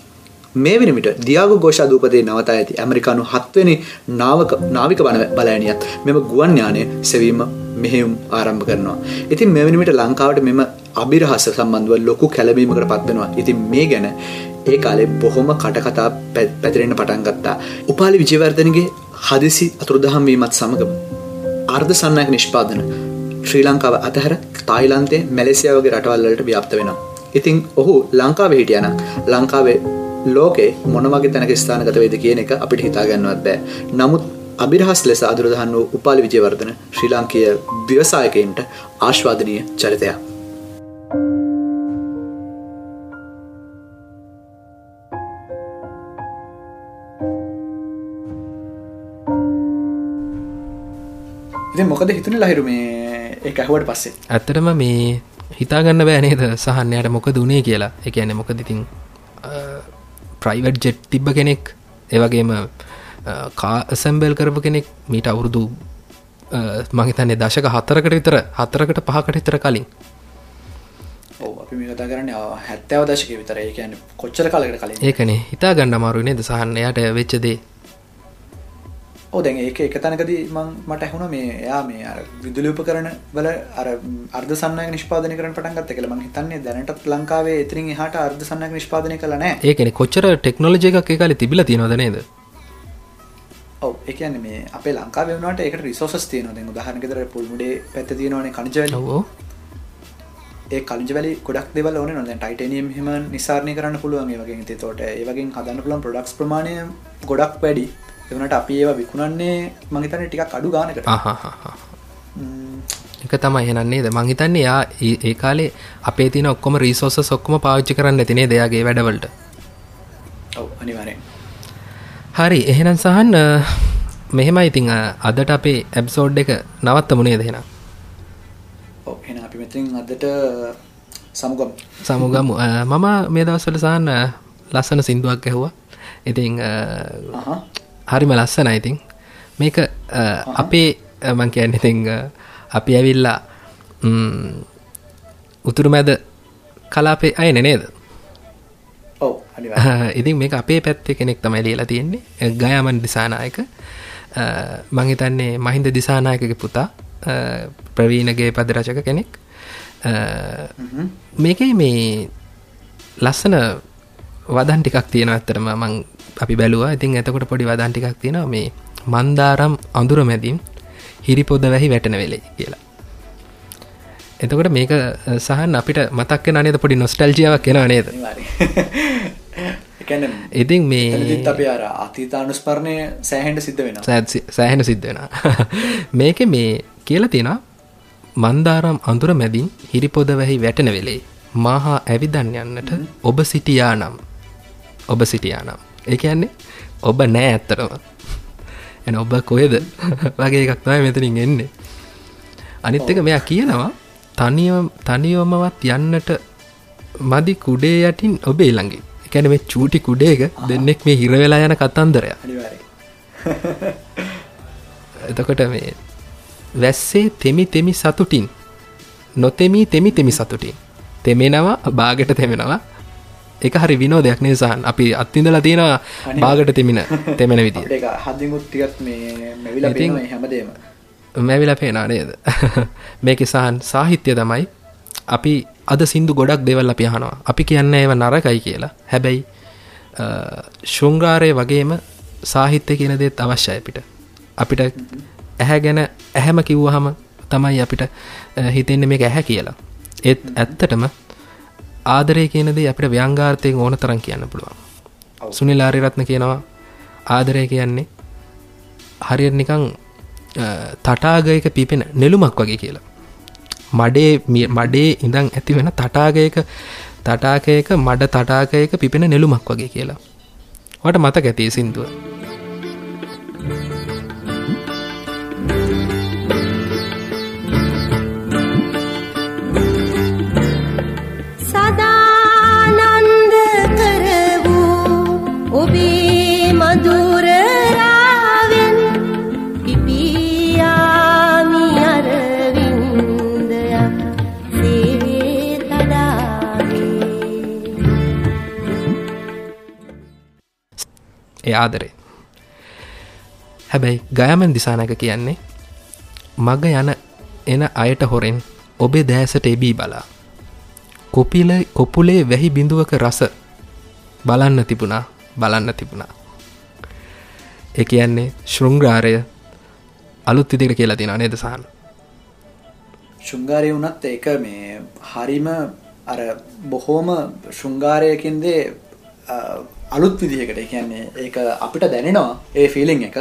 මේ වෙනමිට දියාගු ගෝෂා දූපදේ නවතා ඇති ඇමරිකානු හත්වනි නාවක නාවික බන බලෑනියත් මෙම ගුවන්ඥානය සෙවීම මෙහෙයුම් ආරම්භ කරනවා. ඉතින් මෙවැනිමිට ලංකාවට මෙම අභිරහස සම්බන්ධව ලොකු කැලබීමකට පත්වෙනවා. ඉතින් මේ ගැන ඒ කාලේ බොහොම කටකතා පැතිරෙන පටන් ගත්තා. උපාලි විජයවර්ධනගේ හදිසි අතුරුදහම් වීමත් සමගම අර්ධ සන්නයක නිෂ්පාදන ශ්‍රී ලංකාව අතහැර තායිලන්තේ මැලෙසියා වගේ රටවල්ලට ව්‍යාප්ත වෙනවා. ඉතින් ඔහු ලංකාව හිටියන ලංකාවේ ලෝකේ මොනවගේ තැනක ස්ථානගත වේද කියන එක අපිට හිතාගන්නවත් බෑ. නමුත් අභිරහස් ලෙස අදුරදහන් වූ උපාලි විජයවර්ධන ශ්‍රී ලංකීය ව්‍යවසායකයින්ට ආශ්වාදනීය චරිතයක්. ඉතින් මොකද හිතුන ලහිරු මේ ඒ ඇහුවට පස්සේ? ඇත්තටම මේ හිතාගන්න බෑනේද සහන්නයට මොක දුනේ කියලා. එකන මොකද ඉතින් ප්‍රයිවට් ජෙට් තිබ්බ කෙනෙක් ඒවගේම කාසැම්බෙල් කරපු කෙනෙක් මීට අවුරුදු මහිතන්නේ දශක හතරකට විතර හතරකට පහකට හිතර කලින්. කතා කරන්න හැත්තව දශක විතර ඒකන කොච්චර කලකට කලින් ඒකනේ හිතා ගන්න අමාරු නේද සහන්නයට වෙච්චදේ ඕ දැන් ඒක එක තැනකදී මං මට ඇහුණ මේ එයා මේ අර විදුලි උපකරණ වල අර අර්ධ සන්නයක නිෂ්පාදනය කරන්න පටන් ගත්ත කියලා මං හිතන්නේ දැනටත් ලංකාවේ එතනින් එහාට අර්ධ සන්නයක නිෂ්පාදනය කළා නැහැ. ඒ කියන්නේ කොච්චර ටෙක්නොලොජි එකක් කාලේ තිබිලා තියෙනවද නේද? ඔව් කියන්නේ මේ අපේ ලංකාවේ වුණාට ඒකට රිසෝසස් තියෙනවා. දැන් විදිහට පුල්මුඩේ පැත්තේ තියෙනවනේ කනිජ වැලි. ඔව් ඒ කලිජ වැලි ගොඩක් දෙවල් ඕනේ නෝ. දැන් ටයිටේනියම් එහෙම නිසාරණය කරන්න පුළුවන් ඒ වගේ ඉතින් ඒතකොට ඒ වගේ හදන්න පුළුවන් ප්‍රොඩක්ට්ස් ප්‍රමාණය ගොඩක් වැඩි. ඒ වුණාට අපි ඒවා විකුණන්නේ මං හිතන්නේ ටිකක් අඩු ගානකට. එක තමයි එහෙනම් නේද? මං හිතන්නේ යා ඒ කාලේ අපේ තියෙන ඔක්කොම රිසෝසස් ඔක්කොම පාවිච්චි කරන්න ඇති නේද එයාගේ වැඩවලට. ඔව් අනිවාර්යෙන්. හරි එහෙනම් සහන් ඉතින් අ, අදට අපේ එප්සෝඩ් එක නවත්තමු නේද එහෙනම් අපි මෙතනින් අදට සමුගමු. සමුගමු. මම මේ දවස්වල සහන් අ, ලස්සන සින්දුවක් ඇහුවා. අහහ හරිම ලස්සනයි ඉතින්. මේක අපේ මං කියන්නේ ඉතින් අ, අපි ඇවිල්ලා ම්, උතුරු මැද කලාපේ අයනේ නේද? ඔව් අනිවාර්යෙන් ඉතින් මේක අපේ පැත්තේ කෙනෙක් තමයි ලියලා තියෙන්නේ. ගයාමන් දිසානායක. අ, මං හිතන්නේ මහින්ද දිසානායකගේ පුතා ප්‍රවීණගේ පද රචක කෙනෙක්. මේකේ මේ ලස්සන වදන් ටිකක් තියෙනවා ඇත්තටම මං අපි බැලුවා. ඉතින් එතකොට පොඩි වදන් ටිකක් තියෙනවා. මේ මන්දාරම් අඳුර මැදින් හිරිපොද වැහි වැටෙන වෙලේ කියලා. එතකොට මේක සහන් අපිට මතක් වෙන නේද? පොඩි නොස්ටල්ජියාවක් එනවා නේද? ඉතින් මේ එතනදිත් අපි අර අතීතානුස්මරණය සෑහෙන්න සිද්ධ සෑත්- සෑහෙන සිද්ධ වෙනවා. මේක මේ කියලා තියෙනවා මන්දාරම් අඳුර මැදින් හිරිපොද වැහි වැටෙන වෙලේ මාහා ඇවිදන් යන්නට ඔබ සිටියා නම් ඔබ සිටියා නම් ඒ කියන්නේ ඔබ නෑ ඇත්තරම එන ඔබ කොහෙද? වගේ එකක් තමයි මෙතනින් එන්නේ. අනිත් එක මෙයා කියනවා තනියම තනියමවත් යන්නට මදි කුඩේ යටින් ඔබේ ළඟින්. ඒ කියන්නේ මේ චූටි කුඩේක දෙන්නෙක් මේ හිර වෙලා යන කතන්දරයක්. අනිවාර්යෙන් එතකොට මේ වැස්සේ තෙමි තෙමි සතුටින්. නොතෙමී තෙමි තෙමි සතුටින්. තෙමෙනවා බාගට තෙමෙනවා. එක හරි විනෝදයක් නිසාන් අපි අත්තිඳලා තියෙනවා බාගට තෙමින තෙමෙන මේ මෙවිලා පේනා නේද? මේක සහන් සාහිත්‍ය තමයි අපි අද සින්දු ගොඩක් දෙවල් අපි අහනවා. අපි කියන්න ඒව නරකයි කියලා. හැබැයි ශෘංගාරය වගේම සාහිත්‍ය කියන දේත් අවශ්‍යයි අපිට. අපිට ඇහැ ගැන ඇහැම කිව්වහම තමයි අපිට හිතෙන්නේ මේක ඇහැ කියලා. ඒත් ඇත්තටම ආදරය කියනදේ අපිට ව්‍යංගාර්ථයෙන් ඕන තරම් කියන්න පුළුවන්. සුනිලාරිරත්න කියනවා ආදරය කියන්නේ හරියට නිකං තටාගයක පිපෙන නෙළුමක් වගේ කියලා. මඩේ මඩේ ඉඳං ඇති වෙන තටාගයක තටාකයක මඩ තටාකයක පිපෙන නෙළුමක් වගේ කියලා. වට මතක ඇති සින්දුව? සදානන්ද ඒ ආදරේ. හැබැයි ගයමන් දිසානක කියන්නේ මග යන එන අයට හොරෙන් ඔබේ දෑසට එබී බලා. කොපිල කොපුලේ වැහි බිඳුවක රස බලන්න තිබුණා බලන්න තිබුණා. ඒ කියන්නේ ශෘංග්‍රාරය අලුත් විදිකට කියලා තියෙනවා නේද සහන්? ශෘංගාරය වුණත් ඒක මේ හරිම අර බොහෝම ශෘංගාරයකින්දේ අලුත් විදිහකට. කියන්නේ ඒක අපිට දැනෙනවා ඒ ෆිලිං එක.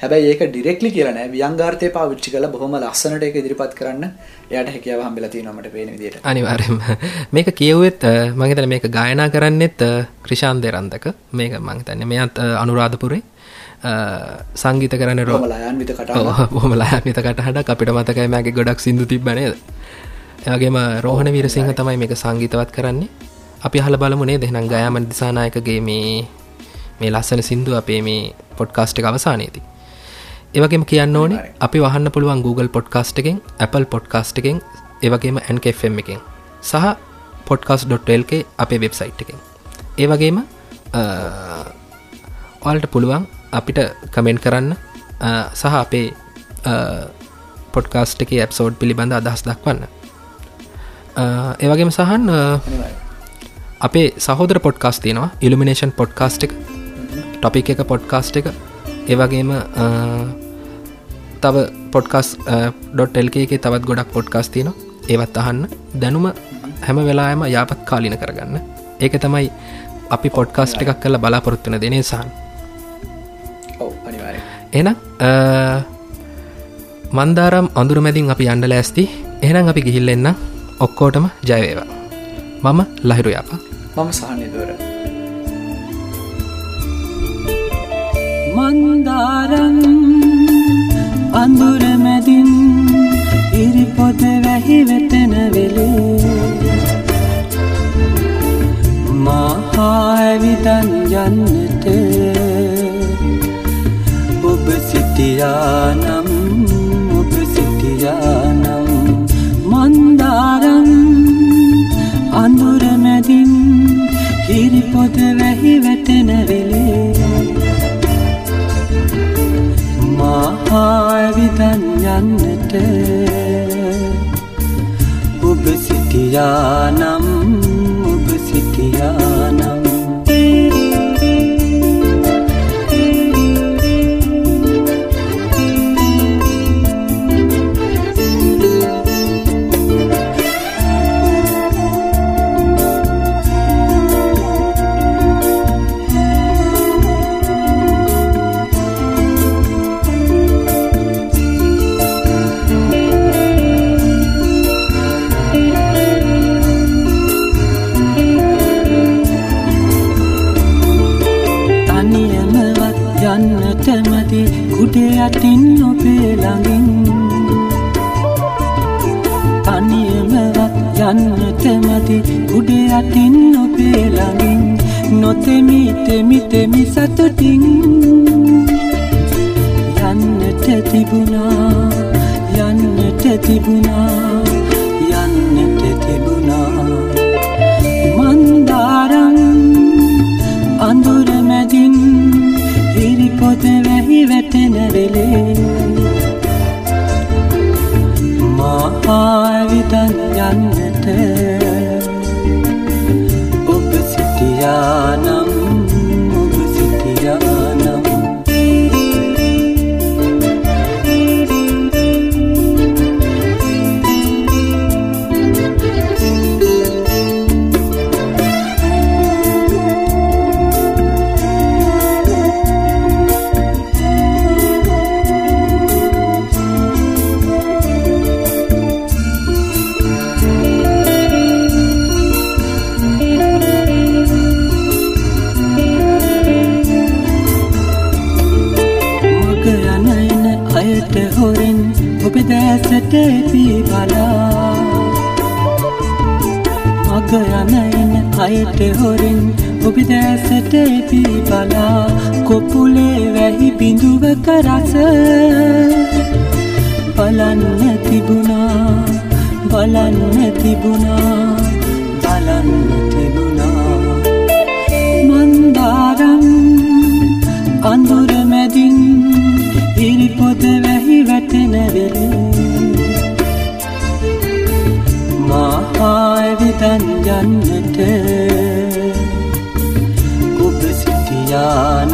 හැබැයි ඒක ඩිරෙක්ට්ලි කියලා නෑ. ව්‍යංගාර්ථය පාවිච්චි කරලා බොහොම ලස්සනට ඒක ඉදිරිපත් කරන්න එයාට හැකියාව හම්බෙලා තියෙනවා මට පේන විදිහට. අනිවාර්යයෙන්ම. මේක කියවුවෙත් හිතන්නේ මේක ගායනා කරන්නෙත් ක්‍රිෂාන් දෙරන්දක මේක මම හිතන්නේ මෙයත් අනුරාධපුරේ. සංගීත කරන රෝ බොහොම ලයන්විත. ඔව්, බොහොම ලයන්විත කටහඬක්. අපිට මතකයි මගේ ගොඩක් සින්දු තිබ්බ නේද? ඒ වගේම රෝහණ වීරසිංහ තමයි මේක සංගීතවත් කරන්නේ අපි අහලා බලමු නේද? එහෙනම් ගයාමන් දිසානායකගේ මේ මේ ලස්සන සින්දු අපේ මේ පොඩ්කාස්ට් එක අවසානයේදී. ඒ වගේම කියන්න ඕනේ අපි වහන්න පුළුවන් Google පොඩ්කාස්ට් එකෙන් Apple පොඩ්කාස්ට් එකෙන් ඒ වගේම NKFM එකෙන් සහ podcast.lk අපේ වෙබ්සයිට් එකෙන්. ඒ වගේම අ, ඔයාලට පුළුවන් අපිට කමෙන්ට් කරන්න සහ අපේ පොඩ්කාස්ට් එක ඇප්සෝඩ් පිළිබඳ අදහස් දක්වන්න. ඒවගේම සහන් අපේ සහෝදර පොඩ්කාස් තියෙනවා ඉල්ිමිනේෂන් පොඩ්කාස්ට් එක ටොපික් එක පොඩ්කාස්ට් එක. ඒවගේම තව පොඩ්කස් ඩොට්ල්ක එක තවත් ගොඩක් පොඩ්කාස් තියෙන ඒවත් අහන්න. දැනුම හැම වෙලාම යාපත් කාලින කරගන්න. ඒක තමයි අපි පොඩ්කාස්ට් එකක් කල බලාපොරොත්තුන දෙනේ සහන්. එන මන්දාරම් අඳුර මැදින් අපි අන්ඩ ලෑස්ති. එහනම් අපි ගිහිල්ලෙන්න ඔක්කෝටම ජයවේවා මම ලහිරු යාප. මම සහනිදුවර මන්දාරම් අඳුර මැදින් ඉරිපොද වැහි වෙතෙන වෙලේ. මහාඇවිදන් යන්නට ඔබ සිටියානම් හිරිපොද වැහි වැටෙන වෙලේ. මහාවිදන් යන්නට. ඔබ සිටියානම් සතුටින් යන්නට තිබුණා යන්නට තිබුණා යන්නට තිබුණා. මන්දාරම් අඳුර මැදින් හිරිපොද වැහි වැටෙන වෙලේ මහාවිදන් යන්නට එන අයට හොරෙන් ඔබ දැසට එපී බලා කොපුලේ වැහි බිඳුවක රස බලන්න තිබුණා බලන්න තිබුණා බලන්න තිබුණා. මන්දාරම් අඳුර මැදින් ඉරිපොද වැහි වැටෙන වෙලේ. මහාවිදන් යන්නට ஞான